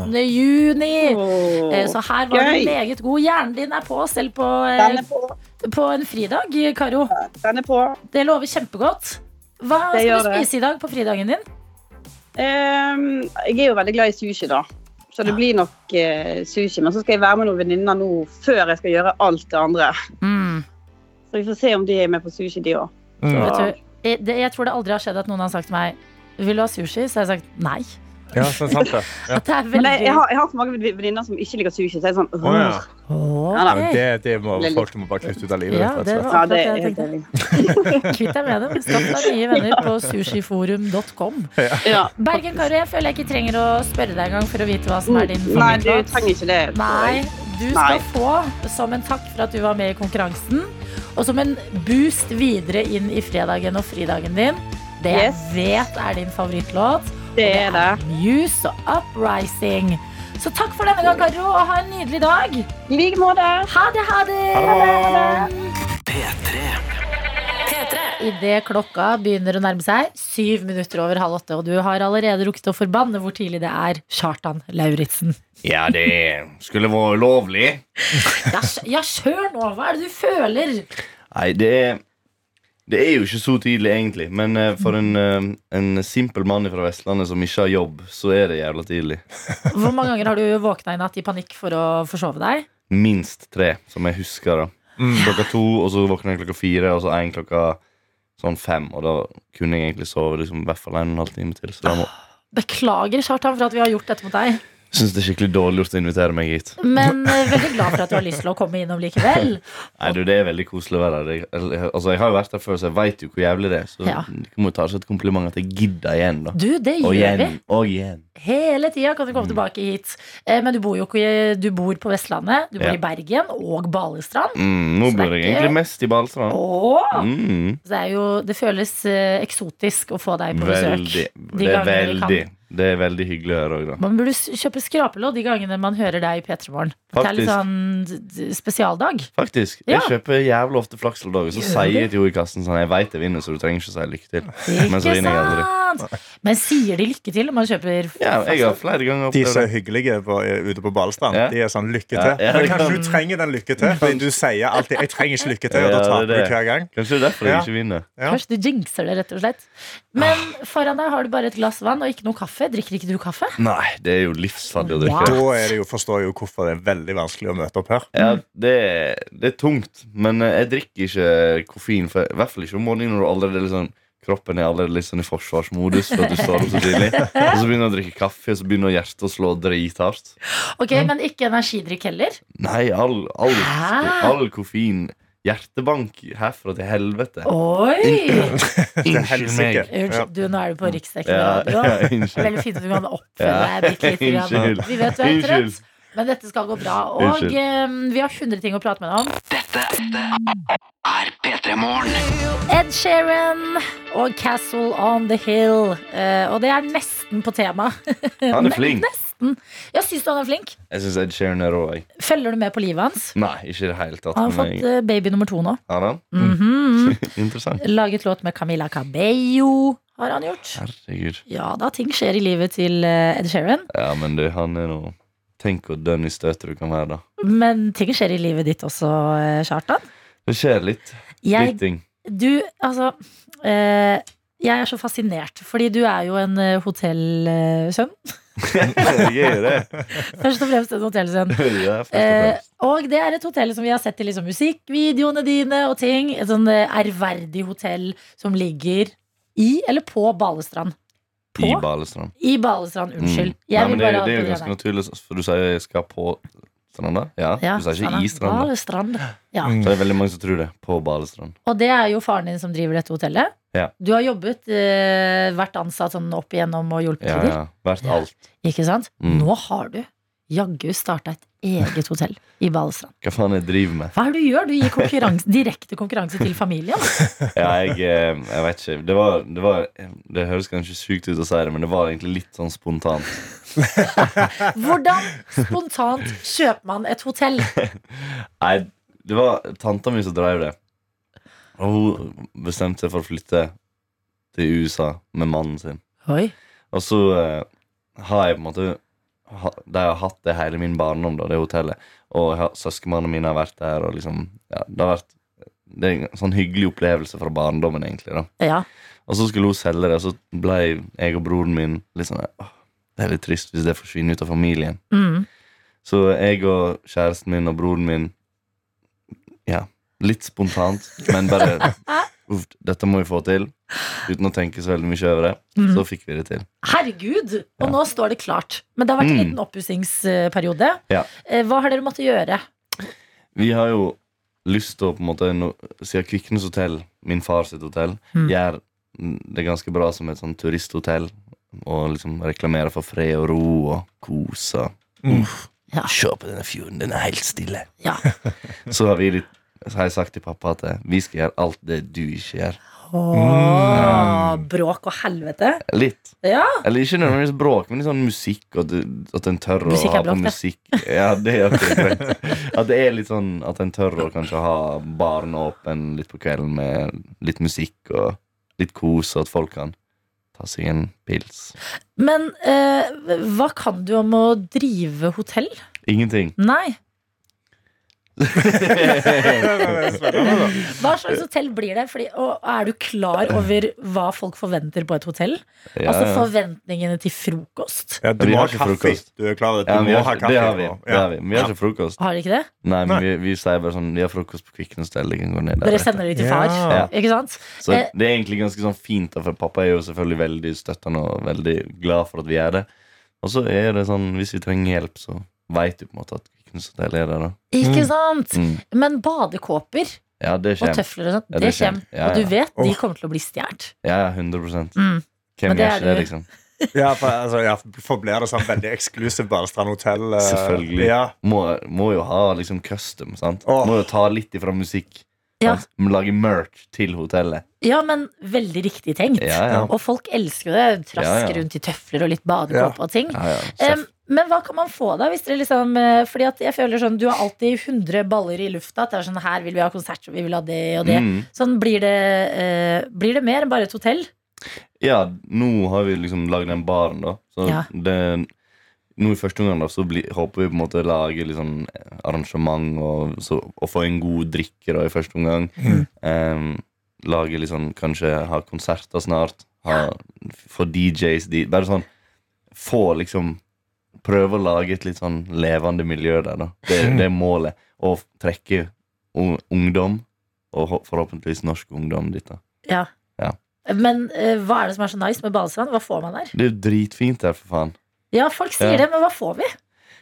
17. juni. Oh. Eh, Så her var gøy. du meget god. Hjernen din er på selv på, Den eh, er på. på en fridag, Karo. Den er på. Det lover kjempegodt. Hva Det skal du du det. spise i dag på fridagen din? Um, jeg er jo veldig glad i sushi, da. Så det blir nok uh, sushi. Men så skal jeg være med noen venninner nå før jeg skal gjøre alt det andre. Mm. Så vi får se om de er med på sushi, de òg. Mm. Jeg, jeg tror det aldri har skjedd at noen har sagt til meg Vil du ha sushi? Så har jeg sagt nei. Ja, så er sant det. Ja. Det er veldig jeg, jeg, har, jeg har så mange venninner som ikke liker sushi, så jeg er sånn oh, ja. Ja, Det, det må folk må bare kutte ut av livet. Ja, det var akkurat det jeg tenkte. [laughs] Kvitt deg med dem. Skaff deg nye venner [laughs] på sushiforum.com. Ja. Bergen Karo, jeg føler jeg ikke trenger å spørre deg engang for å vite hva som er din Nei, du trenger ikke det. Nei, du skal Nei. få, som en takk for at du var med i konkurransen, og som en boost videre inn i fredagen og fridagen din, det jeg Yes. vet er din favorittlåt, Det er det. Muse og Uprising. Så takk for denne gang, Karo, og ha en nydelig dag. I like måte. Ha det, ha det! Ha det. P3. P3. Idet klokka begynner å nærme seg syv minutter over halv åtte, og du har allerede rukket å forbanne hvor tidlig det er, Kjartan Lauritzen. Ja, det skulle vært lovlig. Ja, kj- ja, kjør nå! Hva er det du føler? Nei, det er Det er jo ikke så tidlig, egentlig. Men eh, for en, eh, en simpel mann fra Vestlandet som ikke har jobb, så er det jævla tidlig. [laughs] Hvor mange ganger har du våkna i natt i panikk for å forsove deg? Minst tre, som jeg husker. da Klokka to, og så våkner jeg klokka fire, og så en klokka sånn fem. Og da kunne jeg egentlig sove liksom, i hvert fall en og en halv time til. Så da må Beklager, Kjartan, for at vi har gjort dette mot deg. Syns det er skikkelig dårlig gjort å invitere meg hit. Men eh, veldig glad for at du har lyst til å komme innom likevel. [laughs] Nei, du, Det er veldig koselig å være her. Jeg, altså, jeg har jo vært her før, så jeg veit jo hvor jævlig det er. Så Ja. det må ta seg et kompliment at jeg gidder igjen. da Du, det Og gjør igjen vi. og igjen. Hele tida kan du komme tilbake hit. Eh, Men du bor jo ikke Du bor på Vestlandet, du bor Ja. i Bergen og Balestrand. Mm, nå bor jeg egentlig mest i Balestrand. Åh! Mm, Så det, jo, det føles eh, eksotisk å få deg på besøk. veldig. de Det er veldig Det er veldig hyggelig å høre òg, da. Man burde kjøpe skrapelodd de gangene man hører deg i P3 Morgen. Det er litt sånn spesialdag. Faktisk. Ja. Jeg kjøper jævlig ofte flakslodd òg. Så Gjør sier jeg til henne i kassen sånn Jeg veit jeg vinner, så du trenger ikke å si lykke til. Men så vinner jeg aldri. Men sier de lykke til når man kjøper Ja, jeg har flere ganger De som er hyggelige på, ute på Balestrand, Ja. de er sånn lykke til. ja, Men kanskje kan- du trenger den lykke til, fordi du sier alltid 'jeg trenger ikke lykke til', og da Ja, taper det er du hver gang. Kanskje det er derfor jeg Ja. ikke vinner. Ja. Kanskje du jinxer det, rett og slett. Men foran deg har du bare et glass vann og ikke noe kaffe. Drikker ikke du kaffe? Nei, det er jo livsfarlig å drikke. What? Da er det jo, forstår jeg jo hvorfor det er veldig vanskelig å møte opp her. Ja, det, er- det er tungt, men eh, jeg drikker ikke koffein. For, I hvert fall ikke om morgenen når du allerede er sånn Kroppen er allerede litt sånn i forsvarsmodus for at du [laughs] står opp så tidlig. Og så begynner du å drikke kaffe, og så begynner hjertet å slå drithardt. Ok, Men ikke energidrikk heller? Nei, all, all, all koffein. Hjertebank herfra til helvete. Oi! [clears throat] Unnskyld meg. Unnskyld, du, nå er du på riksdekkende Ja, radio. ja, [laughs] veldig fint at du kan oppføre Ja, deg bitte litt. unnskyld. Vi vet du er trøtt, men dette skal gå bra. Og eh, vi har 100 ting å prate med deg om. Dette er P3 Morgen. Ed Sheeran og Castle on the Hill. Uh, og det er nesten på tema. Han er [laughs] flink. Nesten. Ja, Syns han er flink? Jeg synes Ed Sheeran er rå. jeg. Følger du med på livet hans? Nei, ikke i det hele tatt. Han har fått jeg- eh, baby nummer to nå. Har han? Mhm. [laughs] Interessant. Laget låt med Camila Cabello, har han gjort. Herregud. Ja da, ting skjer i livet til eh, Ed Sheeran. Ja, men du, han er nå Tenk hvor dønn i støtet du kan være, da. Men ting skjer i livet ditt også, eh, Kjartan. Det skjer litt. Jeg, Litt ting. du, altså eh, Jeg er så fascinert, fordi du er jo en eh, hotellsønn. [laughs] er det. Først og fremst en hotell [laughs] Ja, og Eh, og det er et hotell som vi har sett i liksom musikkvideoene dine og ting. Et sånn eh, ærverdig hotell som ligger i eller på Balestrand. På? I Balestrand. I Balestrand, unnskyld. Mm. Nei, det, det er jo ganske naturlig, for du sier jeg skal på stranda. Ja, Ja, du sa ikke i stranda. Balestrand. Ja. [gasps] Så det er veldig mange som tror det. På Balestrand. Og det er jo faren din som driver dette hotellet. Ja. Du har jobbet, eh, vært ansatt sånn opp igjennom og hjulpet til. ja. Vært Ja. alt. Ikke sant? Mm. Nå har du jaggu starta et eget hotell i Balestrand. Hva faen jeg driver med? Hva er det du gjør? Du gir konkurranse, direkte konkurranse til familien. [laughs] Ja, jeg, eh, jeg vet ikke. Det, var, det, var, det høres kanskje sykt ut å si det, men det var egentlig litt sånn spontant. [laughs] Hvordan spontant kjøper man et hotell? [laughs] Nei, det var tanta mi som drev det. Og hun bestemte seg for å flytte til USA med mannen sin. Oi. Og så uh, har jeg på en måte De har hatt det hele min barndom, da, det hotellet. Og søskenbarna mine har vært der. Og liksom, ja, det har vært Det er en sånn hyggelig opplevelse fra barndommen. egentlig da Ja. Og så skulle hun selge det, og så ble jeg og broren min litt sånn «Åh, Det er litt trist hvis det forsvinner ut av familien. Mm. Så jeg og kjæresten min og broren min Ja, litt spontant, men bare [laughs] dette må vi få til. Uten å tenke så veldig mye over det. Mm. Så fikk vi det til. Herregud! Og nå står det klart. Men det har vært en Mm. liten oppussingsperiode. Ja. Eh, Hva har dere måttet gjøre? Vi har jo lyst til å på en måte no, Siden Kviknes hotell, min far sitt hotell, Mm. gjør det ganske bra som et sånn turisthotell. Og liksom reklamerer for fred og ro og kose. Mm. Ja. Se på denne fjorden, den er helt stille. Ja. [laughs] Så har, vi litt, så har jeg sagt til pappa at eh, vi skal gjøre alt det du ikke gjør. Åh, bråk og helvete. Litt. Ja. Eller ikke nødvendigvis bråk, men litt sånn musikk. Og at, du- at en tør Musikk å ha på musikk. Ja, det er greit. At det er litt sånn at en tør å kanskje ha baren åpen litt på kvelden med litt musikk og litt kos, og at folk kan ta seg en pils. Men eh, hva kan du om å drive hotell? Ingenting. Nei. [laughs] Hva slags hotell blir det? Fordi, og er du klar over hva folk forventer på et hotell? Ja, Altså forventningene til frokost. Ja, du må har ha ikke kaffe. frokost. Du er klar over det? Du ja, må har, ha kaffe. det har vi. Det har vi. Vi har ikke frokost. Har de ikke det? Nei, men Nei. vi, vi sier bare sånn Vi har frokost på Kvikkenes der. Dere sender det til far. Ja. Ikke sant? Så Eh. det er egentlig ganske sånn fint, for pappa er jo selvfølgelig veldig støttende og veldig glad for at vi gjør det. Og så er det sånn, hvis vi trenger hjelp, så veit du på en måte at Kviknes er der. da Ikke sant? mm. Men badekåper Ja, det og tøfler og sånt, Ja, det det kommer. Ja, Og du vet de kommer til å bli stjålet. Ja, ja, 100 Mm. Hvem gjør ikke det, liksom? [laughs] Ja, for, altså, ja, for blir det sånn veldig eksklusivt Balestrand hotell? eh, Selvfølgelig. Ja. Må, må jo ha liksom custom. sant? Oh. Må jo ta litt ifra musikk. Ja. Lage merch til hotellet. Ja, men veldig riktig tenkt. Ja, ja. Og folk elsker jo det. Trask Ja, ja. rundt i tøfler og litt badekåpe og ting. ja, ja. Em, men hva kan man få da? Hvis dere liksom, eh, fordi at jeg føler sånn, Du har alltid 100 baller i lufta. At det er sånn, Her vil vi ha konsert, og vi vil ha det og det. Mm. Sånn Blir det, eh, blir det mer enn bare et hotell? Ja, nå har vi liksom lagd den baren, da. Så Ja. det, nå i første omgang da, så bli, håper vi på en måte å lage litt sånn arrangement og, så, og få en god drikke da i første omgang. Em, lage litt sånn, kanskje ha konserter snart. Ha, få DJs dit. Bare sånn få liksom Prøve å lage et litt sånn levende miljø der, da. Det, det er målet. Å trekke ungdom, og forhåpentligvis norsk ungdom dit. da Ja. Ja. Men uh, hva er det som er så nice med Balestrand? Hva får man der? Det er jo dritfint der, for faen. Ja, folk sier Ja. det, men hva får vi?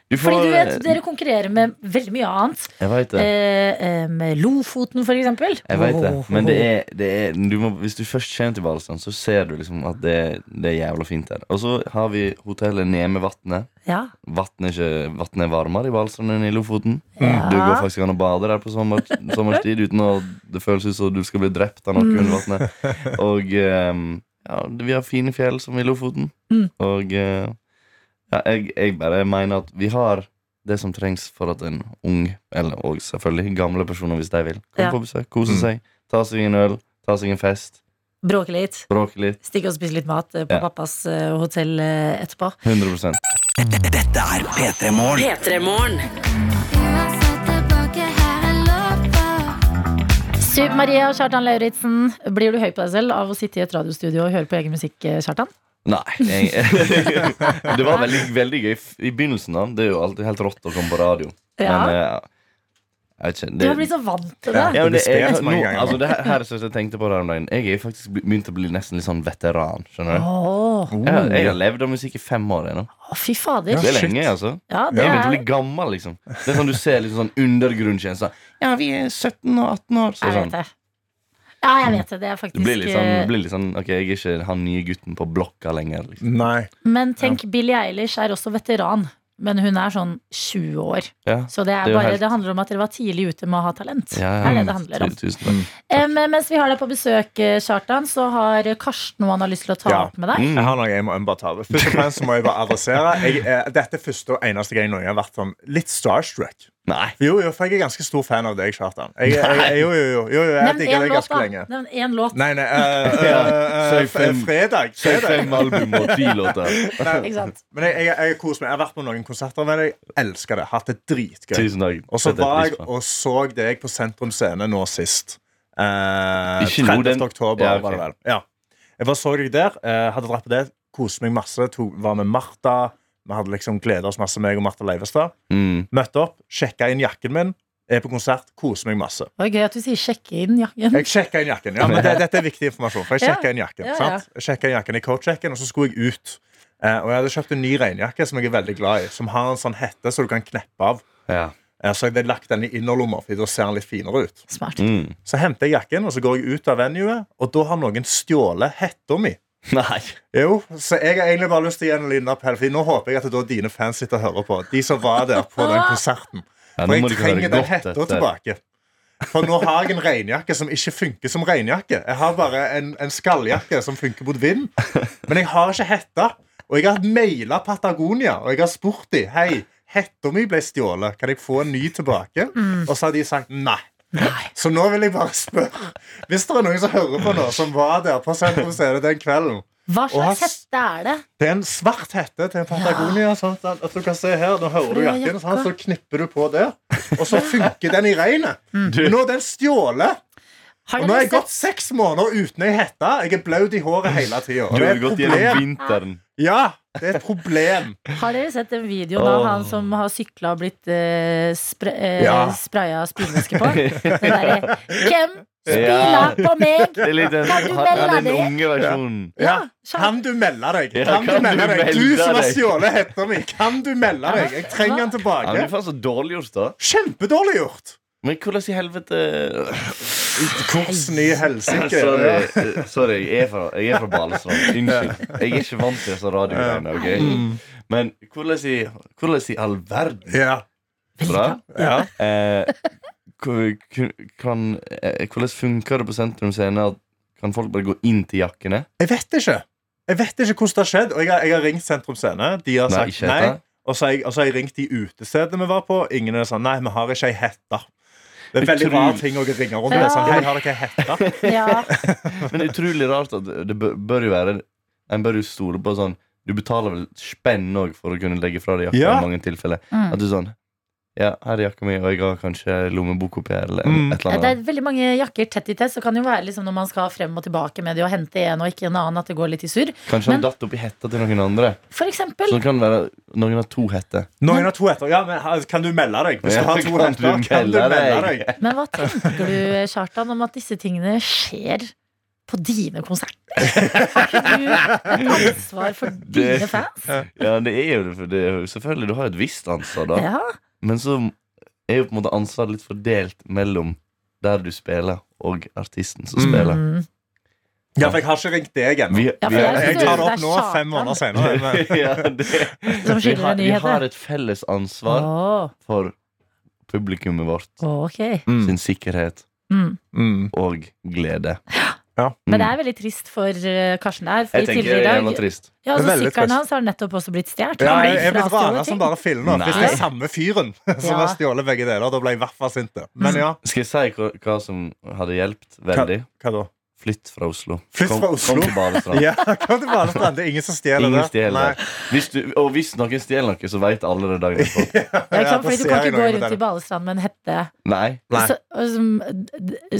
Du Fordi du vet, Dere konkurrerer med veldig mye annet. Jeg vet det. Eh, eh, med Lofoten, for eksempel. Jeg vet det. Men det er, det er du må, hvis du først kommer til Balestrand, så ser du liksom at det, det er jævla fint der. Og så har vi hotellet Nemevatnet. Ja. Vannet er, er varmere i Balestrand enn i Lofoten. Ja. Du går faktisk an å bade der på sommer, sommerstid uten at det føles ut som du skal bli drept av noe under vannet. [laughs] Og eh, ja, vi har fine fjell som i Lofoten. Mm. Og eh, ja, jeg, jeg bare mener at vi har det som trengs for at en ung, eller og selvfølgelig gamle personer hvis de vil, kan Ja. på besøk, kose Mm. seg, ta seg en øl, ta seg en fest, Bråke litt. bråke litt. Stikke og spise litt mat eh, på Ja. pappas uh, hotell uh, etterpå. 100 Dette er P3 Morgen. Super Maria og Kjartan Lauritzen, blir du høy på deg selv av å sitte i et radiostudio og høre på egen musikk, Kjartan? Nei. Jeg, [laughs] det var veldig, veldig gøy i begynnelsen. da Det er jo alltid helt rått å komme på radio. Ja. Men eh, jeg vet ikke Du har blitt så vant til det. Ja. det Det er, nå, altså, det her, her er sånn jeg tenkte på det her om dagen. Jeg er faktisk begynt å bli nesten litt sånn veteran. Skjønner du? Oh. Jeg, har- jeg har levd av musikk i fem år ennå. Oh, fy fader. Det er lenge, altså. Ja, Jeg er har begynt å bli gammel, liksom. Det er sånn Du ser litt sånn undergrunnstjenester. Ja, vi er 17 og 18 år. Så Jeg sånn. Det. Ja, jeg vet det. Det er Det faktisk blir litt sånn, eh, blir litt sånn Ok, jeg er ikke han nye gutten på blokka lenger. Liksom. Nei. Men tenk, Billie Eilish er også veteran. Men hun er sånn 20 år. Ja. Så det, er Det er bare, helt- det handler om at dere var tidlig ute med å ha talent. Ja, Det er det det handler om. Tusen takk. Eh, men mens vi har deg på besøk, eh, Kjartan, så har Karsten noe han har lyst til å ta Ja. opp med deg. Mm. Jeg har noe jeg må, jeg bare ta opp. Først og fremst må jeg bare adressere jeg, eh, Dette er første og eneste gang noen har vært sånn litt starstruck. Nei. Jo, jo, for jeg er ganske stor fan av deg, Kjartan. Jeg, jeg, jeg, jo, jo, jo, jo, jo, jeg digger deg ganske lenge. Nevn én låt. Nei, nei uh, uh, uh, eh, [laughs] Fredag. Fem album og ti [laughs] låter. Men jeg, jeg, jeg, koser meg. jeg har vært på noen konserter med deg. Elsker det. Hatt det dritgøy. Tusen takk. Og så var jeg og så deg på Sentrum Scene nå sist. Uh, 30. den- oktober, Ja, okay. var det vel. Ja. Jeg bare så deg der. eh, hadde dratt på det. Koste meg masse. To, var med Martha. Vi hadde liksom gleda oss masse, meg og Martha Leivestad. Mm. Møtte opp, sjekka inn jakken min. er på konsert, koser meg masse. Det var gøy at du sier 'sjekke inn jakken'. Jeg sjekka inn jakken. Ja, men det, Dette er viktig informasjon. For jeg Ja. sjekka inn jakken Ja, ja. sant? Jeg sjekket inn jakken i coat-sjekken, og så skulle jeg ut. Eh, og jeg hadde kjøpt en ny regnjakke som jeg er veldig glad i. Som har en sånn hette så du kan kneppe av. Ja. Eh, så jeg hadde lagt den i innerlomma, for da ser den litt finere ut. Smart. Mm. Så henter jeg jakken, og så går jeg ut av venuet, og da har noen stjålet hetta mi. Nei. Jo, så jeg har egentlig bare lyst til å gi en liten appell. For nå håper jeg at det er da dine fans sitter og hører på. De som var der på den konserten. Ja, For jeg trenger den godt hetta tilbake. For nå har jeg en regnjakke som ikke funker som regnjakke. Jeg har bare en, en skalljakke som funker mot vind. Men jeg har ikke hetta. Og jeg har maila Patagonia og jeg har spurt dem Hei, hetta mi ble stjålet. Kan jeg få en ny tilbake? Og så har de sagt nei. Så nå vil jeg bare spørre Hvis det er noen som hører på nå, som var der på Sentrum Scene den kvelden Hva slags hette er det? det er en svart hette til en Patagonia. Sånn at, du kan se her, Nå hører du Ja, jakken, sånn, så knipper du på der. Og så funker den i regnet. Mm. Men nå er den stjålet. Har Og nå har jeg gått seks måneder uten ei hette. Jeg er blaut i håret hele tida. Du har gått gjennom vinteren. Ja, det er et problem. har dere sett den videoen av han som har sykla og blitt eh, spra eh, Ja. spraya spylevæske på? Den derre [laughs] Hvem spyla Ja. på meg? Det er litt den, Kan du han- melde ja, den det? unge versjonen. Ja. Kan du melde deg? Ja, Kan du kan melde du deg? Du som har deg? stjålet hetta mi, kan du melde deg? Jeg trenger den Ja, tilbake. det er faen så dårlig gjort, da. Kjempedårlig gjort. Men hvordan i helvete Hvordan i helsike. Sorry, eh, sorry jeg, er fra, jeg er fra Balestrand. Unnskyld. Jeg er ikke vant til disse radiogreiene. Okay? Men hvordan i, hvordan i all verden Ja. Bra. ja. eh, kan, eh, Hvordan funker det på Sentrum Scene? at Kan folk bare gå inn til jakkene? Jeg vet ikke. Jeg vet ikke hvordan det har skjedd. Og jeg har, jeg har ringt Sentrum Scene. De har Nei, sagt nei. Og så har jeg, jeg ringt de utestedene vi var på. Ingen er sånn Nei, vi har ikke ei hette. Det er veldig rar ting å ringe rundt med. Sånn, Hei, har dere hetta? [laughs] Ja. [laughs] Men det utrolig rart at det bør, bør jo være En bør jo stole på sånn Du betaler vel spenn òg for å kunne legge fra deg jakka Ja. i mange tilfeller. Mm. At du sånn Ja, her er jakka mi, og jeg har kanskje lommebok oppi her, eller Mm. et eller annet. Det er veldig mange jakker tett i tett, så kan det jo være liksom når man skal frem og tilbake med det og hente en og ikke en annen, at det går litt i surr. Kanskje Men- han datt oppi hetta til noen andre. For eksempel. Så det kan være noen har to hetter. Noen har to hetter. Ja, men kan du melde deg? Hvis Ja, du har to kan hetter, du kan du melde deg? Men hva tenker du, Kjartan, om at disse tingene skjer på dine konserter? Har ikke du et ansvar for dine fans? Ja, det er jo det, for det er jo selvfølgelig Du har et visst ansvar, da. Ja. Men så er jo på en måte ansvaret litt fordelt mellom der du spiller, og artisten som Mm. spiller. Mm. Ja, for jeg har ikke ringt deg ennå. Ja, jeg Jeg tar det opp nå, fem måneder senere. Men [laughs] ja, det, vi, har, vi har et felles ansvar for publikummet vårt. Mm. sin sikkerhet Mm. Mm. og glede. Men det er veldig trist for eh, Karsten der. For Jeg tenker er i jævla dag trist. ja, altså, Det er veldig Sykkelen trist. hans har nettopp også blitt stjålet. Ja, jeg, blir jeg ble rana som bare fillen. nå. Hvis det er samme fyren [laughs] som Ja. har stjålet begge deler, da ble jeg i hvert fall sint. Men ja, Skal jeg si hva, hva som hadde hjulpet veldig? hva da? Flytt fra Oslo. Flytt Kom- fra Oslo? Kom til Balestrand. [laughs] Ja, kom til Balestrand. Det er ingen som stjeler Ingen det. stjeler. Nei. Hvis du, og hvis noen stjeler noe, så vet alle det dagen etterpå. [laughs] Ja, Ja? Fordi du kan ikke gå rundt i det. Balestrand med en hette Nei. Nei. så, som,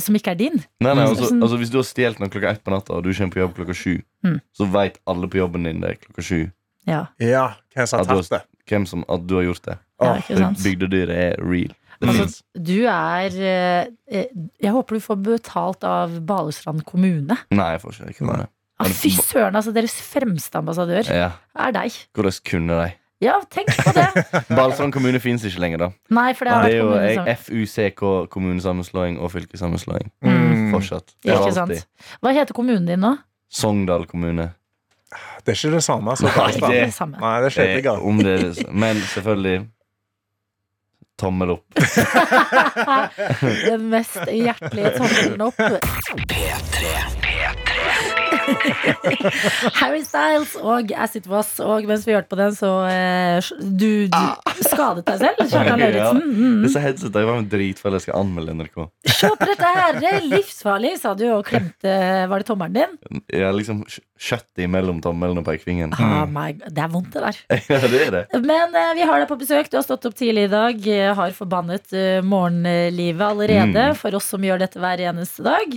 som ikke er din. Nei, nei Mm. altså, altså Hvis du har stjålet noe klokka ett på natta, og du kommer på jobb klokka sju, Mm. så vet alle på jobben din det klokka sju Ja, Ja, hvem som har tatt det? hvem som, at du har gjort det. ja Åh, ikke sant? Bygdedyret er real. Det Altså, du er eh, eh, Jeg håper du får betalt av Balestrand kommune. Nei, jeg får ikke. Det. Ah, fy søren, altså deres fremste ambassadør Ja, er deg. Hvordan kunne de? Ja, tenk på det. [laughs] Balestrand kommune fins ikke lenger, da. Nei, for det har Det er jo FUCK, kommunesammenslåing og fylkessammenslåing. Mm. Fortsatt. Det Ikke alltid. sant. Hva heter kommunen din nå? Sogndal kommune. Det er ikke det samme Nei, det samme. Nei, det er ikke om det er det- Men selvfølgelig tommel opp. [laughs] Den mest hjertelige tommelen opp. [laughs] Harry Styles og Acid Was. Og mens vi hørte på den, så eh, du, du skadet deg selv. Kjartan Ja. Lauritzen. Mm. Disse headsetene var med dritfeil. Jeg skal anmelde NRK. Se på dette her, det er livsfarlig, sa du og klemte Var det tommelen din? Jeg liksom kjøttet mellom tommelen og pekefingeren. Ah, my, det er vondt, det der. [laughs] Ja, det er det. Men eh, vi har deg på besøk. Du har stått opp tidlig i dag. eh, har forbannet eh, morgenlivet allerede. Mm. For oss som gjør dette hver eneste dag.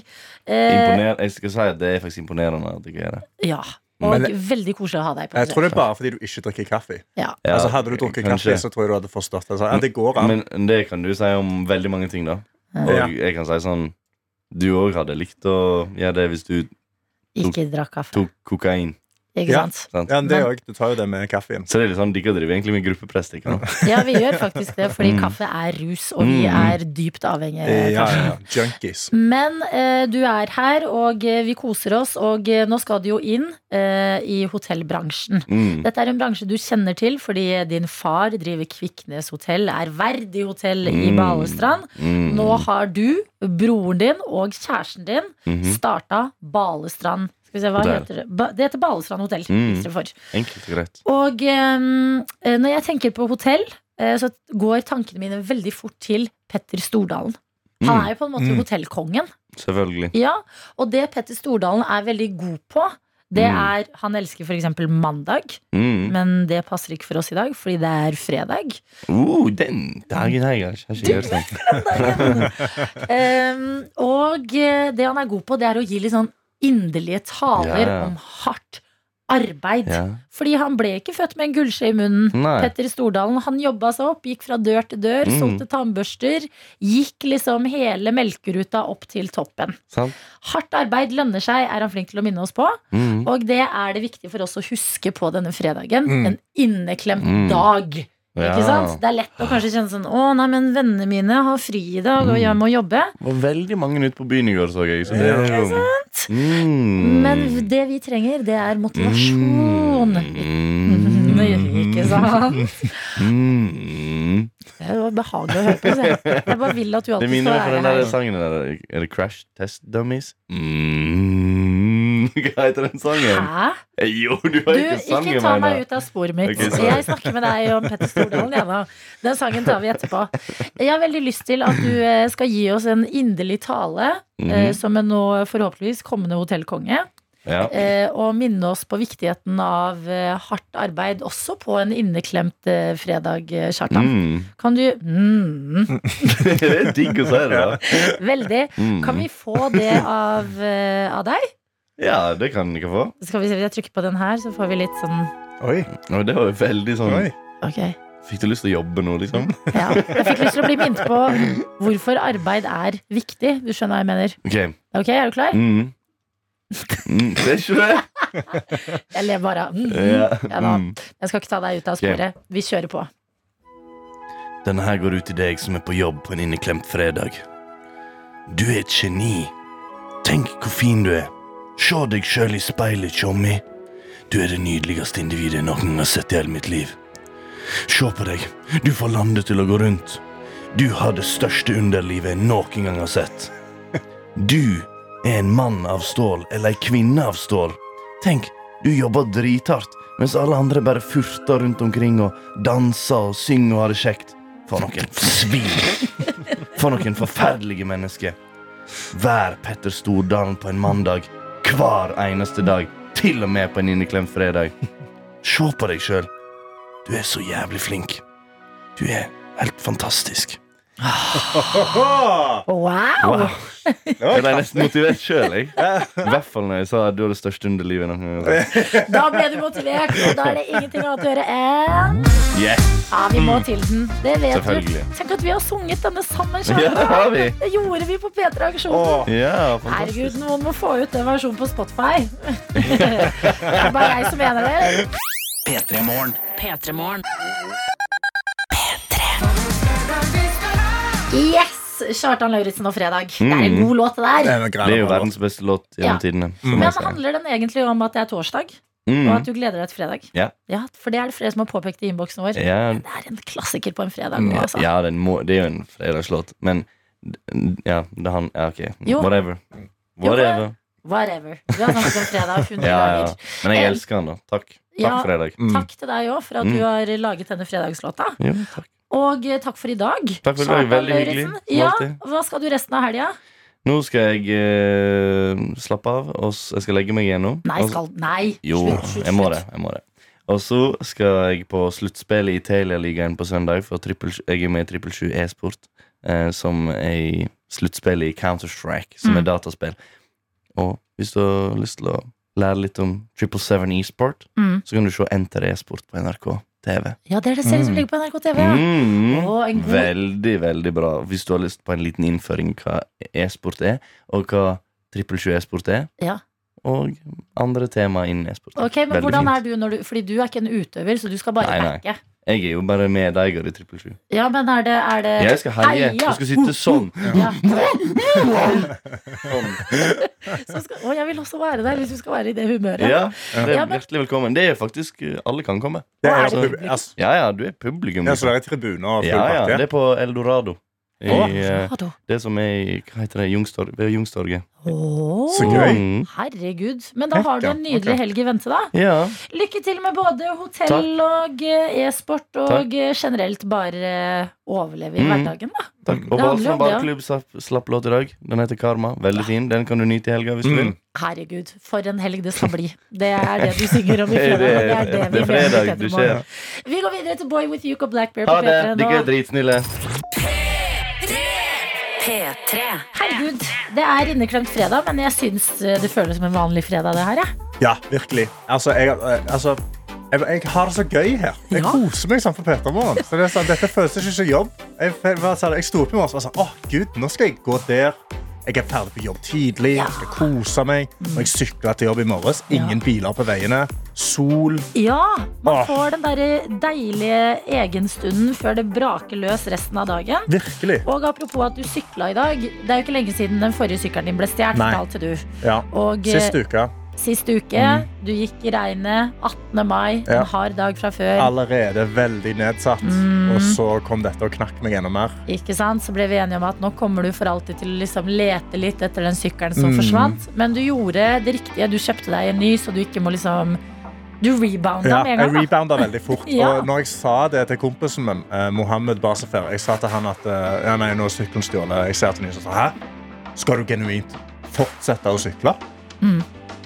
Eh, Imponer jeg skal si at det er faktisk imponerende at jeg er det. ja. Og Men- veldig koselig å ha deg på Jeg tror det er bare fordi du ikke drikker kaffe. Ja. Ja, altså Hadde du drukket kanskje. kaffe, så tror jeg du hadde forstått det. Så, ja, det går an. Men det kan du si om veldig mange ting, da. Og Ja. jeg kan si sånn Du òg hadde likt å gjøre det hvis du Ikke drakk kaffe. tok kokain. Ikke Ja. sant? Sant? Ja, men det Men- òg. Du tar jo det med kaffen. Så det er litt sånn, Dere driver egentlig med gruppepress. ikke sant? Ja, vi gjør faktisk det, fordi Mm. kaffe er rus, og vi Mm. er dypt avhengige. Ja, ja, ja. Junkies. Men eh, du er her, og eh, vi koser oss, og eh, nå skal du jo inn eh, i hotellbransjen. Mm. Dette er en bransje du kjenner til fordi din far driver Kviknes hotell, er verdig hotell i Mm. Balestrand. Mm. Nå har du, broren din og kjæresten din Mhm. starta Balestrand. Skal vi se, hva heter det? Ba det heter Balestrand hotell. Mm. Enkelt og greit. Og eh, når jeg tenker på hotell, eh, så går tankene mine veldig fort til Petter Stordalen. Han Mm. er jo på en måte Mm. hotellkongen. Selvfølgelig. Ja, og det Petter Stordalen er veldig god på, det Mm. er Han elsker f.eks. mandag, Mm. men det passer ikke for oss i dag, fordi det er fredag. Uh, den dagen her, jeg har ikke hørt den. Um, [laughs] og eh, det han er god på, det er å gi litt sånn inderlige taler Ja. om hardt arbeid. Ja. Fordi han ble ikke født med en gullskje i munnen. Nei. Petter Stordalen han jobba seg opp, gikk fra dør til dør, Mm. solgte tannbørster. Gikk liksom hele melkeruta opp til toppen. Sant? Hardt arbeid lønner seg, er han flink til å minne oss på. Mm. Og det er det viktig for oss å huske på denne fredagen. Mm. En inneklemt Mm. dag. Ja. Ikke sant? Det er lett å kanskje kjenne sånn Å, nei, men vennene mine har fri i dag, og jeg må jobbe. Det var veldig mange ute på byen i går, så jeg. Så det er jo mm. Men det vi trenger, det er motivasjon. Mm. [laughs] Ikke sant? Mm. Det var behagelig å høre på. Jeg, jeg bare vil at du Det minner meg på den der sangen der. Er det Crash Test Dummies? Mm. Hva [laughs] heter den sangen? Hæ? Eh, Jo, du har ikke ikke sangen, ta meg ut av sporet mitt. Okay, jeg snakker med deg om Petter Stordalen. Jana. Den sangen tar vi etterpå. Jeg har veldig lyst til at du eh, skal gi oss en inderlig tale mm -hmm. som en nå forhåpentligvis kommende hotellkonge. Ja. Og minne oss på viktigheten av hardt arbeid også på en inneklemt fredag, Kjartan. Mm. Kan du mm, [laughs] det er digg å si det, da. [laughs] Veldig. Mm. Kan vi få det av, av deg? Ja, det kan dere få. Skal vi se, Hvis Jeg trykker på den her, så får vi litt sånn Oi. Og det var jo veldig sånn Oi. Ok. Fikk du lyst til å jobbe nå, liksom? [laughs] Ja. Jeg fikk lyst til å bli minnet på hvorfor arbeid er viktig. Du skjønner hva jeg mener. Ok. Ok, Er du klar? Mm. Mm. Ser ikke det? [laughs] Jeg ler bare. Mm. Ja. Ja da. Mm. Jeg skal ikke ta deg ut av sporet. Vi kjører på. Denne her går ut til deg som er på jobb på en inneklemt fredag. Du er et geni. Tenk hvor fin du er. Se deg sjøl i speilet, tjommi. Du er det nydeligste individet noen gang har sett i hele mitt liv. Se på deg. Du får landet til å gå rundt. Du har det største underlivet jeg noen gang har sett. [laughs] Du er en mann av stål eller ei kvinne av stål. Tenk, du jobber drithardt, mens alle andre bare furter rundt omkring og danser og synger og har det kjekt. For noen svin! For noen forferdelige mennesker. Vær Petter Stordalen på en mandag hver eneste dag. Til og med på en inneklemt fredag. [laughs] Se på deg sjøl. Du er så jævlig flink. Du er helt fantastisk. Wow! Jeg ble nesten motivert sjøl. I hvert fall når jeg sa at du har det største underlivet. noen gang. Da ble du motivert, og da er det ingenting annet å gjøre enn yeah. Ja, vi må til den. Det vet du. Tenk at vi har sunget denne sammen, Ja, det har vi. Det gjorde vi på P3-aksjonen. Åh. Ja, Herregud, noen må få ut den versjonen på Spotify. [laughs] det er bare jeg som mener det. P3 Morgen. Yes! Kjartan Lauritzen og Fredag. Det er en Mm. god låt, det Det der. er Det er jo verdens beste låt Ja. gjennom tidene. Mm. Men handler den egentlig om at det er torsdag, og Mm. at du gleder deg til fredag? Ja. For det er det flere som har påpekt i innboksen vår. Ja, Det er en klassiker på en fredag. Mm, Altså. ja den må, det er jo en fredagslåt, men Ja, det han Ja, ok. Jo. Whatever. Jo, Whatever. Vi har snakket om fredag [laughs] 100 Ja, ja. ganger. Men jeg elsker han, da. Takk. Takk, ja. Fredag. Mm. Takk til deg òg for at Mm. du har laget denne fredagslåta. Jo, takk. Og eh, takk for i dag. Takk for i dag. Veldig hyggelig, Ja, hva skal du resten av helga? Nå skal jeg eh, slappe av, og jeg skal legge meg igjen nå. Nei, skal Nei. Jo, slutt, slutt, jeg må slutt. det. jeg må det Og så skal jeg på sluttspillet i Telialigaen på søndag. For trippel, jeg er med i Trippel 7 e-sport, eh, som er i sluttspillet i Counter-Strike, som Mm. er dataspill. Og hvis du har lyst til å lære litt om Triple Seven e-sport, Mm. så kan du se Enter e-sport på NRK TV. Ja, det er det serien som ligger på NRK TV. Ja. Mm. En god- Veldig, veldig bra. Hvis du har lyst på en liten innføring hva e-sport er, og hva Trippel 20 e-sport er, Ja. og andre tema innen e-sport. Ok, men Veldig hvordan fint. er du når du Fordi du er ikke en utøver, så du skal bare backe. Jeg er jo bare medeier i Trippel 7. Ja, men er det, er det Jeg skal heie. du Jeg skal sitte sånn. Ja. sånn. Så skal, å, jeg vil også være der hvis du skal være i det humøret. Ja, det Ja, er men- hjertelig velkommen. Det er faktisk eh, Alle kan komme. Det er, er det publikum? altså, Ja, ja, du er publikum. ja, så liksom. det er tribuner og full Ja, ja, det er på Eldorado. I, eh, det som er i Hva heter det? Youngstorg, ved Jungstorget. Oh, Så gøy. Mm. Herregud. Men da har du en nydelig okay. helg i vente, da. Ja. Lykke til med både hotell og eh, e-sport og Takk. generelt bare eh, overleve i Mm. hverdagen, da. Takk. Og Balsam ballklubb slapp, slapp låt i dag. Den heter Karma. Veldig fin. Den kan du nyte i helga hvis du vil. Mm. Herregud, for en helg det skal bli. Det er det du synger om i [laughs] fredag. Det er det vi det er mener fredag. Du ser. Vi går videre til Boy with Yuke og Blackbear på Ha det. P3 er dritsnille. P3. Herregud, det er inneklemt fredag, men jeg syns eh, det føles som en vanlig fredag, det her, jeg. Ja, virkelig. Altså, jeg, eh, altså, jeg, jeg har det så gøy her. Jeg Ja. koser meg sånn på Petermorgen. Så det er sånn, dette føles ikke som jobb. Jeg, jeg, sånn- jeg sto opp i morges og var sånn, åh gud, nå skal jeg gå der. Jeg er ferdig på jobb tidlig, jeg skal kose meg. Og jeg sykla til jobb i morges. Ingen biler på veiene. Sol. Ja, man Åh. får den der deilige egenstunden før det braker løs resten av dagen. Virkelig. Og apropos at du sykla i dag. Det er jo ikke lenge siden den forrige sykkelen din ble stjålet. Fortalte du. Ja. Og eh, Sist uke. Sist uke, du gikk i regnet. 18. mai, Ja. en hard dag fra før. Allerede veldig nedsatt. Mm. Og så kom dette og knakk meg enda mer. Ikke sant? Så ble vi enige om at nå kommer du for alltid til å liksom lete litt etter den sykkelen som Mm. forsvant. Men du gjorde det riktige. Du kjøpte deg en ny, så du ikke må liksom Du rebounda Ja, med en jeg gang. da. rebounda veldig fort. [laughs] Ja. Og når jeg sa det til kompisen min, eh, Mohammed Basefer Jeg sa til han at eh, ja, nei, nå er sykkelen stjålet. Jeg ser til nyhetene og sa hæ? Skal du genuint fortsette å sykle? Mm.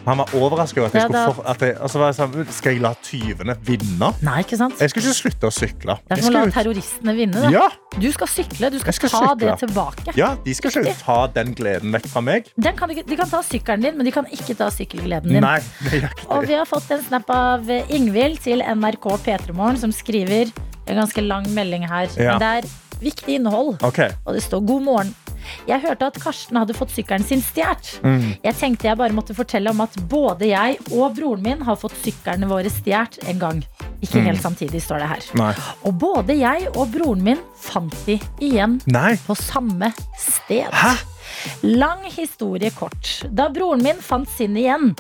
Han var overrasket over at jeg Ja, skulle for, at jeg, altså, var jeg sånn, Skal jeg la tyvene vinne? Nei, ikke sant? Jeg skal ikke slutte å sykle. Det er som å la ut- terroristene vinne. Ja, Du skal sykle, du skal, skal ta sykle. det tilbake. ja, de skal ikke ta den gleden vekk fra meg. Den kan, ikke- de kan ta sykkelen din, men de kan ikke ta sykkelgleden din. Nei, nøyaktig. Og vi har fått en snap av Ingvild til NRK P3morgen, som skriver en ganske lang melding her. Ja. Men det er viktig innhold, Okay. og det står 'God morgen'. Jeg hørte at Karsten hadde fått sykkelen sin stjålet. Mm. Jeg tenkte jeg bare måtte fortelle om at både jeg og broren min har fått syklene våre stjålet en gang. Ikke Mm. helt samtidig, står det her. Nei. Og både jeg og broren min fant de igjen Nei. på samme sted. Hæ? Lang historie kort. Da broren min fant sin igjen,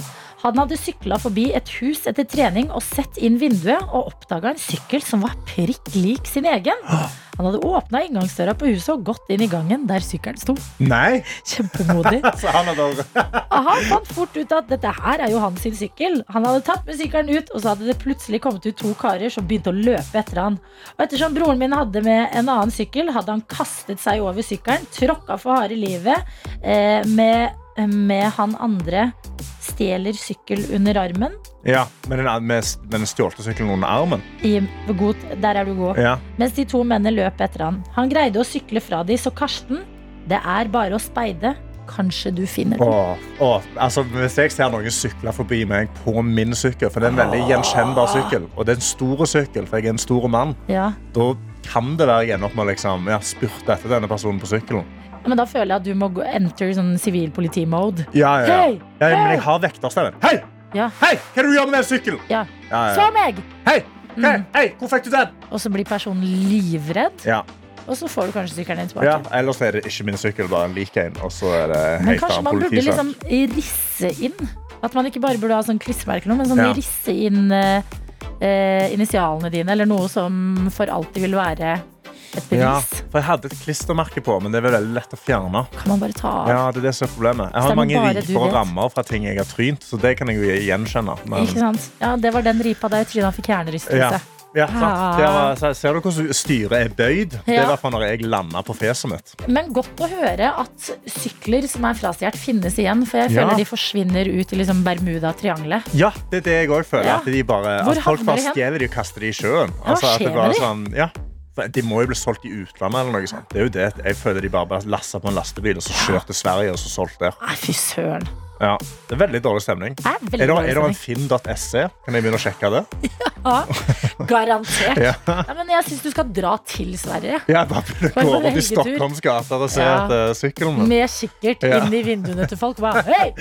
han hadde sykla forbi et hus etter trening og sett inn vinduet og oppdaga en sykkel som var prikk lik sin egen. Han hadde åpna inngangsdøra på huset og gått inn i gangen der sykkelen sto. Nei. Kjempemodig. [laughs] Så han han fant fort ut at dette her er jo hans sykkel. Han hadde tatt med sykkelen ut, og så hadde det plutselig kommet ut to karer som begynte å løpe etter han. Og ettersom broren min hadde med en annen sykkel, hadde han kastet seg over sykkelen, tråkka for harde livet eh, med, med han andre stjeler sykkel under armen. Ja, med den, med, med den stjålte sykkelen under armen. I, god, der er du god. Ja. Mens de to mennene løp etter han. Han greide å sykle fra de, så Karsten, det er bare å speide. Kanskje du finner den. Åh, åh, altså, hvis jeg ser noen sykle forbi meg på min sykkel, for det er en veldig gjenkjennbar sykkel, og det er en stor sykkel, for jeg er en stor mann, Ja. da kan det være jeg ender opp med å liksom, ja, spurte etter denne personen på sykkelen. Men da føler jeg at du må gå- enter sånn sivilpoliti-mode. Ja, ja, ja. Hei! ja men jeg har vekterstemmen. Hei! Ja. Hei! Hva du gjør med den sykkelen? Ja. Ja, Så ja. meg! Hei! Hei! Mm. Hei! Hvor fikk du den? Og så blir personen livredd, Ja. og så får du kanskje sykkelen din tilbake. ja, ellers er det ikke min sykkel, bare en lik en, og så er det Men kanskje man burde liksom risse inn At man ikke bare burde ha sånn klistremerke, men sånn Ja. risse inn eh, eh, initialene dine, eller noe som for alltid vil være et Ja, for jeg hadde et klistremerke på, men det er veldig lett å fjerne. Kan man bare ta av. Ja, det er det som er problemet. Jeg har mange riper og rammer fra ting jeg har trynt, så det kan jeg jo gjenkjenne. Men, Ikke sant? Ja, det var den ripa der trynet fikk hjernerystelse. ja, sant. Var, ser du hvordan styret er bøyd? Det Ja. er derfor når jeg landa på fjeset mitt. Men godt å høre at sykler som er frastjålet, finnes igjen. For jeg Ja. føler de forsvinner ut i liksom Bermuda-triangelet. Ja, det er det jeg òg føler. Ja. At, de bare, at folk bare stjeler de og kaster de i sjøen. Ja, hva Altså, skjer med de? sånn, ja. De må jo bli solgt i utlandet. eller noe sånt. Det er jo det. Jeg føler de bare ble lasta på en lastebil og så kjørt til Sverige og så solgt der. Nei, fy søren. Ja, Det er veldig dårlig stemning. Er, er Er det, er det en finn.se? Kan jeg begynne å sjekke det? [laughs] Garantert. Ja. Ja, men jeg syns du skal dra til Sverige. Ja, bare begynne å gå over til. Stockholms gater og se Ja. etter sykkelen. Med kikkert Ja. inn i vinduene til folk. Bare, hei!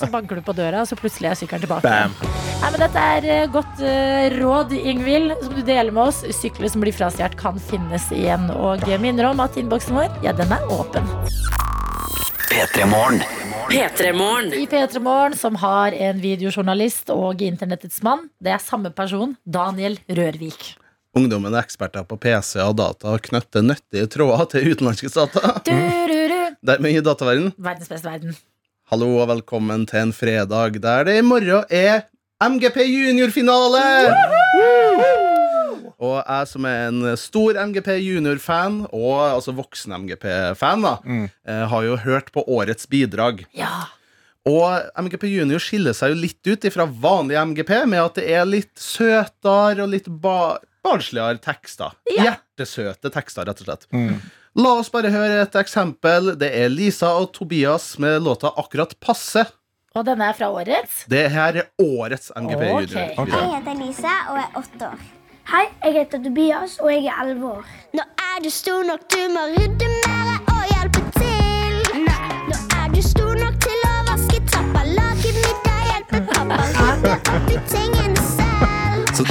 Så banker du på døra, og så plutselig er sykkelen tilbake. Bam. Nei, men dette er eh, godt uh, råd, Ingvild, som du deler med oss. Sykler som blir frastjålet, kan finnes igjen. Og minner om at innboksen vår ja, den er åpen. P3 Morgen. P3morgen. I P3 Morgen, som har en videojournalist og internettets mann, det er samme person, Daniel Rørvik. Ungdommen er eksperter på PC og data og knytter nyttige tråder til utenlandske stater. Dermed i dataverden. Verdens beste verden. Hallo og velkommen til en fredag der det i morgen er MGP juniorfinale! Og jeg som er en stor MGP junior-fan, og altså voksen MGP-fan, da, eh, har jo hørt på årets bidrag. Ja. Og MGP Junior skiller seg jo litt ut fra vanlig MGP med at det er litt søtere og litt ba barnsligere tekster. Ja. Hjertesøte tekster, rett og slett. La oss bare høre et eksempel. Det er Lisa og Tobias med låta Akkurat passe. Og denne er fra årets. Det her er årets MGP okay. Junior. Jeg heter Lisa og er åtte år. Hei, jeg heter Tobias og jeg er elleve år. Nå er du stor nok, du må rydde mer og hjelpe til. Nå er du stor nok til å vaske trappa, lage middag, hjelpe pappa, rydde opp i tingene selv. Så,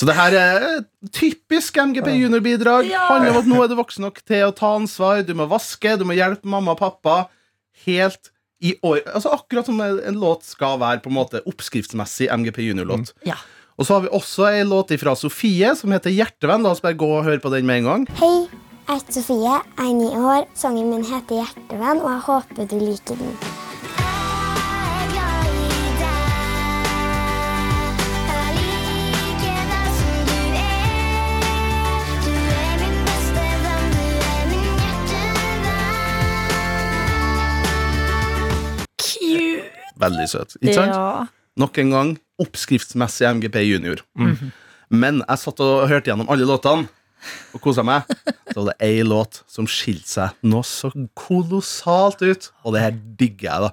så det her er typisk MGP Junior-bidrag. Ja. Handler om at nå er du voksen nok til å ta ansvar. Du må vaske, du må hjelpe mamma og pappa. Helt i år Altså Akkurat som en låt skal være på en måte oppskriftsmessig MGP Junior-låt. Ja. Og så har vi også ei låt fra Sofie som heter Hjertevenn. La oss bare gå og høre på den med en gang. Hei, jeg heter Sofie, jeg er ni år. Sangen min heter Hjertevenn, og jeg håper du liker den. Cute. Veldig søt. Ikke sant? Ja. Nok en gang oppskriftsmessig MGP Junior. Men jeg satt og hørte gjennom alle låtene og kosa meg. Så var det ei låt som skilte seg noe så kolossalt ut, og det her digger jeg, da.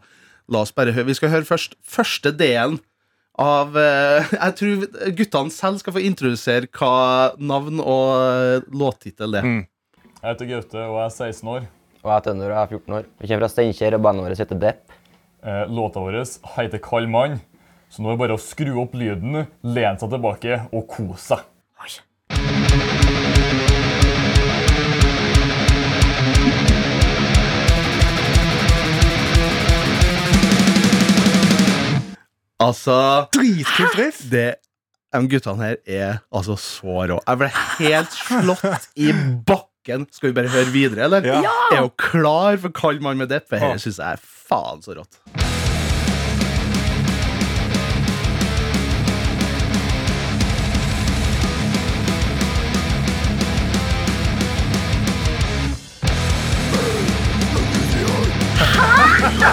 La oss bare høre. Vi skal høre først første delen av eh, Jeg tror guttene selv skal få introdusere hva navn og eh, låttittel er. Jeg heter Gaute og jeg er 16 år. Og jeg heter tønder og jeg er 14 år. Vi kommer fra Steinkjer, og bandet vårt heter Depp. Eh, låta vår heter Kald mann. Så nå er det bare å skru opp lyden, lene seg tilbake og kose seg. Altså Dritkult riff. Det De guttene her er altså så rå. Jeg ble helt slått i bakken. Skal vi bare høre videre, eller? Ja. Er jo klar for Kald mann med depp? For dette syns jeg er faen så rått.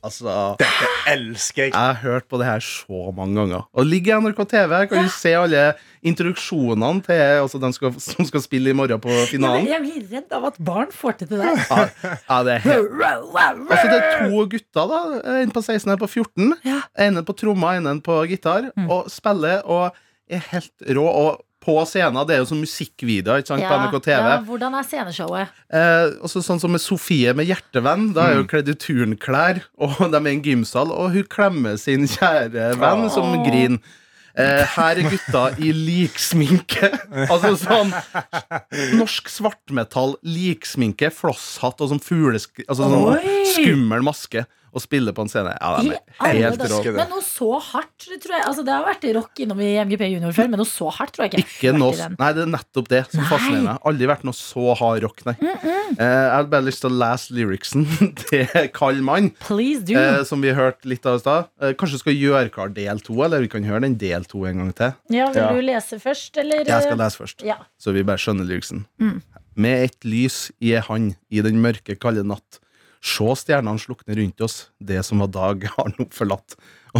Altså Dette elsker jeg. Jeg har hørt på det her så mange ganger. Og det ligger i NRK TV. Her kan du se alle introduksjonene til altså dem skal, som skal spille i morgen på finalen. Jeg blir redd av at barn får til det der. Ja, ja, det er helt Altså, det er to gutter, da. En på 16 og en på 14. Ja. En på tromma, en på gitar. Og spiller og er helt rå. Og på scenen, det er jo sånn musikkvideoer ikke sant, på NRK TV. ja, hvordan er sceneshowet? Eh, også sånn som med Sofie med hjertevenn. Da er hun jo kledd i turnklær, og de er i en gymsal, og hun klemmer sin kjære venn som griner. Eh, her er gutta i liksminke. [laughs] altså sånn norsk svartmetall, liksminke, flosshatt og sånn fuglesk... Altså sånn Oi! skummel maske. Og spille på en scene. Ja, de er helt rå. Men noe så hardt, tror jeg Altså Det har vært rock innom i MGP Junior før, men noe så hardt tror jeg ikke. Ikke noe, nei, det er nettopp det som Nei. fascinerer meg. Aldri vært noe så hard rock, nei. Eh, jeg hadde bare lyst til å lese lyricsen [laughs] til Kald mann. Eh, som vi hørte litt av i stad. Eh, kanskje skal gjøre klar del to, eller vi kan høre den del to en gang til. ja, Vil ja. du lese først, eller? Jeg skal lese først, Ja. så vi bare skjønner lyricsen. Med et lys i ei hand i den mørke, kalde natt Se stjernene slukne rundt oss. Det som var dag, har nå forlatt.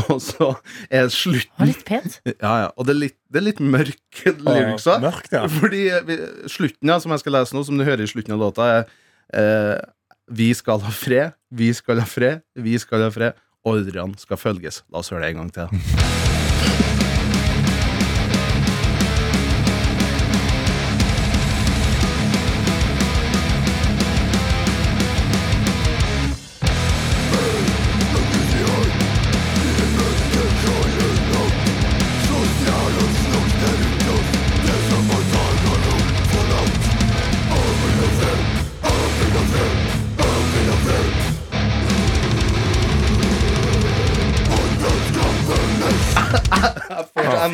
Og så er Det var slutten litt pent. Ja, ja. Og det er litt, det er litt mørk [laughs] lyrics Ja, Mørkt, ja. Fordi vi, slutten, ja, som jeg skal lese nå, som du hører i slutten av låta, er eh, Vi skal ha fred, vi skal ha fred, vi skal ha fred. Ordrene skal følges. La oss høre det en gang til. [laughs]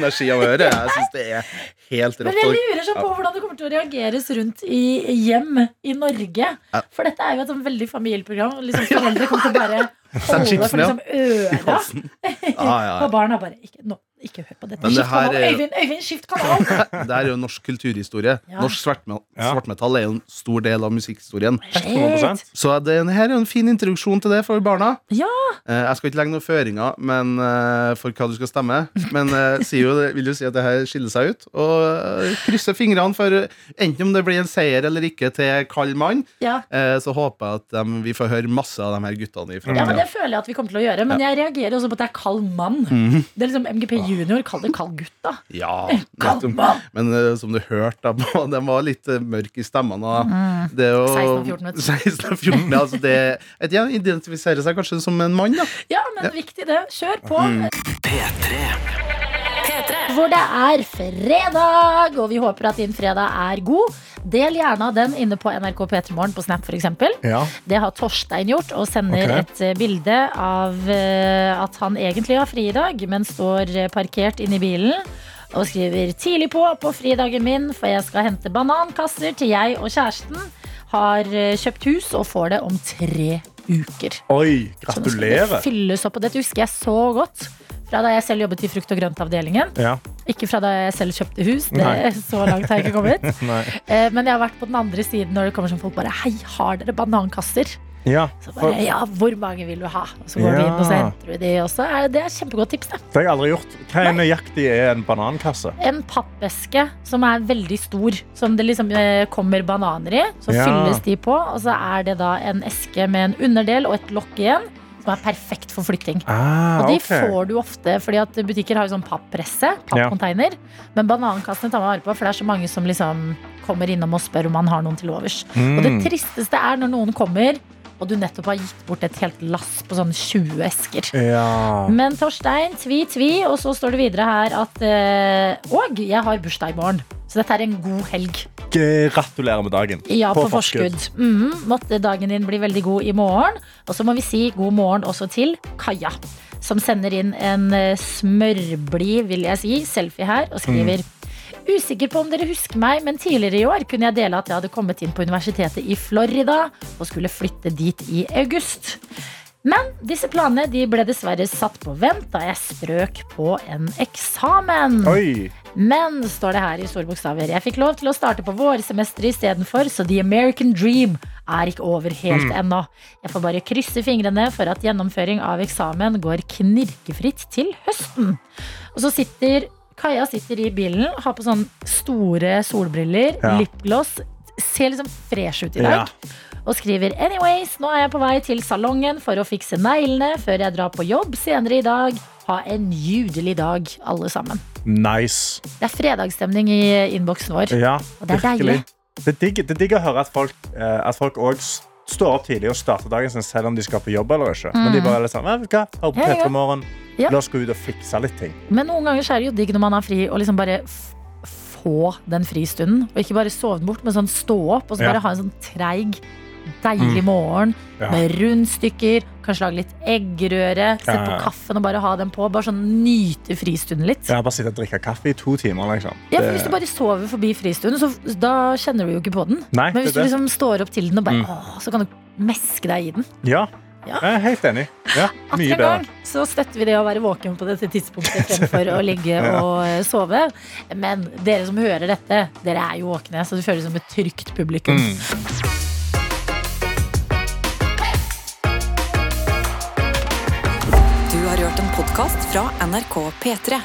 energi av å høre. Jeg syns det er helt Men rått. jeg Og- lurer så på hvordan det kommer til å reageres rundt i hjem i Norge. For dette er jo et sånn veldig familieprogram. og Liksom foreldre kommer til å bare [laughs] holde for liksom øra. [laughs] Og barna bare ikke, nå, ikke hør på dette. Det Skift her kanal. er Øyvind, Øyvind, skift kanal! [laughs] Det er jo norsk kulturhistorie. Ja. Norsk svartmetall er jo en stor del av musikkhistorien. 100%. Så det her er jo en fin introduksjon til det for barna. Ja, Eh, Jeg skal ikke legge noen føringer men, eh, for hva du skal stemme, men eh, jo, vil jo si at det her skiller seg ut. Og krysser fingrene for enten om det blir en seier eller ikke til kald mann, ja. eh, så håper jeg at dem- vi får høre masse av de her guttene i ja, men. Det føler jeg at vi kommer til å gjøre. Men jeg reagerer også på at det er kald mann. Det er liksom MGP junior. Kall det kald gutt, da. Ja, Kald mann! Men uh, som du hørte, da, [laughs] den var litt uh, mørk i stemmen. og Det er 16 og 14, vet du. 16 og 14, ja, altså det, et, ja, identifiserer seg kanskje som en mann, da. Ja, men viktig det. Kjør på. P3. Hvor det er fredag, og vi håper at din fredag er god. Del gjerne av den inne på NRK P3morgen på Snap, f.eks. Ja. Det har Torstein gjort, og sender okay. et eh, bilde av eh, at han egentlig har fri i dag, men står eh, parkert inne i bilen. Og skriver 'tidlig på på fridagen min, for jeg skal hente banankasser til jeg og kjæresten'. Har kjøpt hus og får det om tre uker. Oi, gratulerer. Så nå skal det fylles opp, og dette husker jeg så godt. Fra da jeg selv jobbet i frukt- og grøntavdelingen. Ja. Ikke fra da jeg selv kjøpte hus. Det, Nei. så langt har jeg ikke kommet. [laughs] Eh, Men jeg har vært på den andre siden når det kommer sånn folk bare Hei, har dere banankasser? ja. Så For, bare, ja, hvor mange vil du ha? Og så går du Ja. inn og så henter du de. også. er det, det er et kjempegodt tips. Det. det har jeg aldri gjort. Hva er nøyaktig er en banankasse? En pappeske som er veldig stor, som det liksom eh, kommer bananer i. Så Ja. fylles de på, og så er det da en eske med en underdel og et lokk igjen. Som er perfekt for flytting. Ah, Og de okay. får du ofte, fordi at butikker har jo sånn pappresse, pappcontainer. Men banankassene tar man vare på, for det er så mange som liksom kommer innom og spør om man har noen til overs. Og det Mm. tristeste er når noen kommer, og du nettopp har gitt bort et helt lass på sånn 20 esker. Ja. Men Torstein, tvi, tvi, og så står det videre her at eh, Og jeg har bursdag i morgen. Så dette er en god helg. Gratulerer med dagen. Ja, på, forskudd. Mhm. Måtte dagen din bli veldig god i morgen. Og så må vi si god morgen også til Kaja, som sender inn en eh, smørblid, vil jeg si, selfie her, og skriver Usikker på om dere husker meg, men tidligere i år kunne jeg dele at jeg hadde kommet inn på universitetet i Florida og skulle flytte dit i august. Men disse planene de ble dessverre satt på vent da jeg strøk på en eksamen. Oi. Men, står det her i store bokstaver, jeg fikk lov til å starte på vårsemesteret istedenfor, så the American dream er ikke over helt ennå. Jeg får bare krysse fingrene for at gjennomføring av eksamen går knirkefritt til høsten. Og så sitter Kaja sitter i bilen, har på sånne store solbriller, Ja. lipgloss, ser liksom fresh ut i dag. Ja. Og skriver Anyways, nå er jeg på vei til salongen for å fikse neglene før jeg drar på jobb senere i dag. Ha en nydelig dag, alle sammen. Nice. Det er fredagsstemning i innboksen vår. Ja, Og det er virkelig. deilig. Det er digg, digg å høre at folk, eh, at folk også står opp tidlig og starter dagen sin selv om de skal på jobb eller ikke. Men de bare er litt sånn, «Vet du hva, hør på Petra Ja, ja. P3 Morgen. Ja. La oss gå ut og fikse litt ting. Men noen ganger er det jo digg når man har fri, og liksom bare få den fristunden. Og ikke bare sove den bort, men sånn stå opp og så Ja. bare ha en sånn treig, deilig morgen Ja. med rundstykker. Kanskje lage litt eggerøre. Sette på kaffen og bare ha den på. Bare sånn nyte fristunden litt. Ja, bare sitte og drikke kaffe i to timer. Liksom. Ja, for Hvis du bare sover forbi fristunden, så da kjenner du jo ikke på den. Nei, Men hvis du liksom står opp til den og bare Mm. å, Så kan du meske deg i den. Ja, Ja. jeg er helt enig. Ja, Atter mye bedre. gang så støtter vi det å være våken på dette tidspunktet fremfor å [laughs] ligge og eh, sove. Men dere som hører dette, dere er jo våkne, så det føles som et trygt publikum. Mm. Podkast fra NRK P3.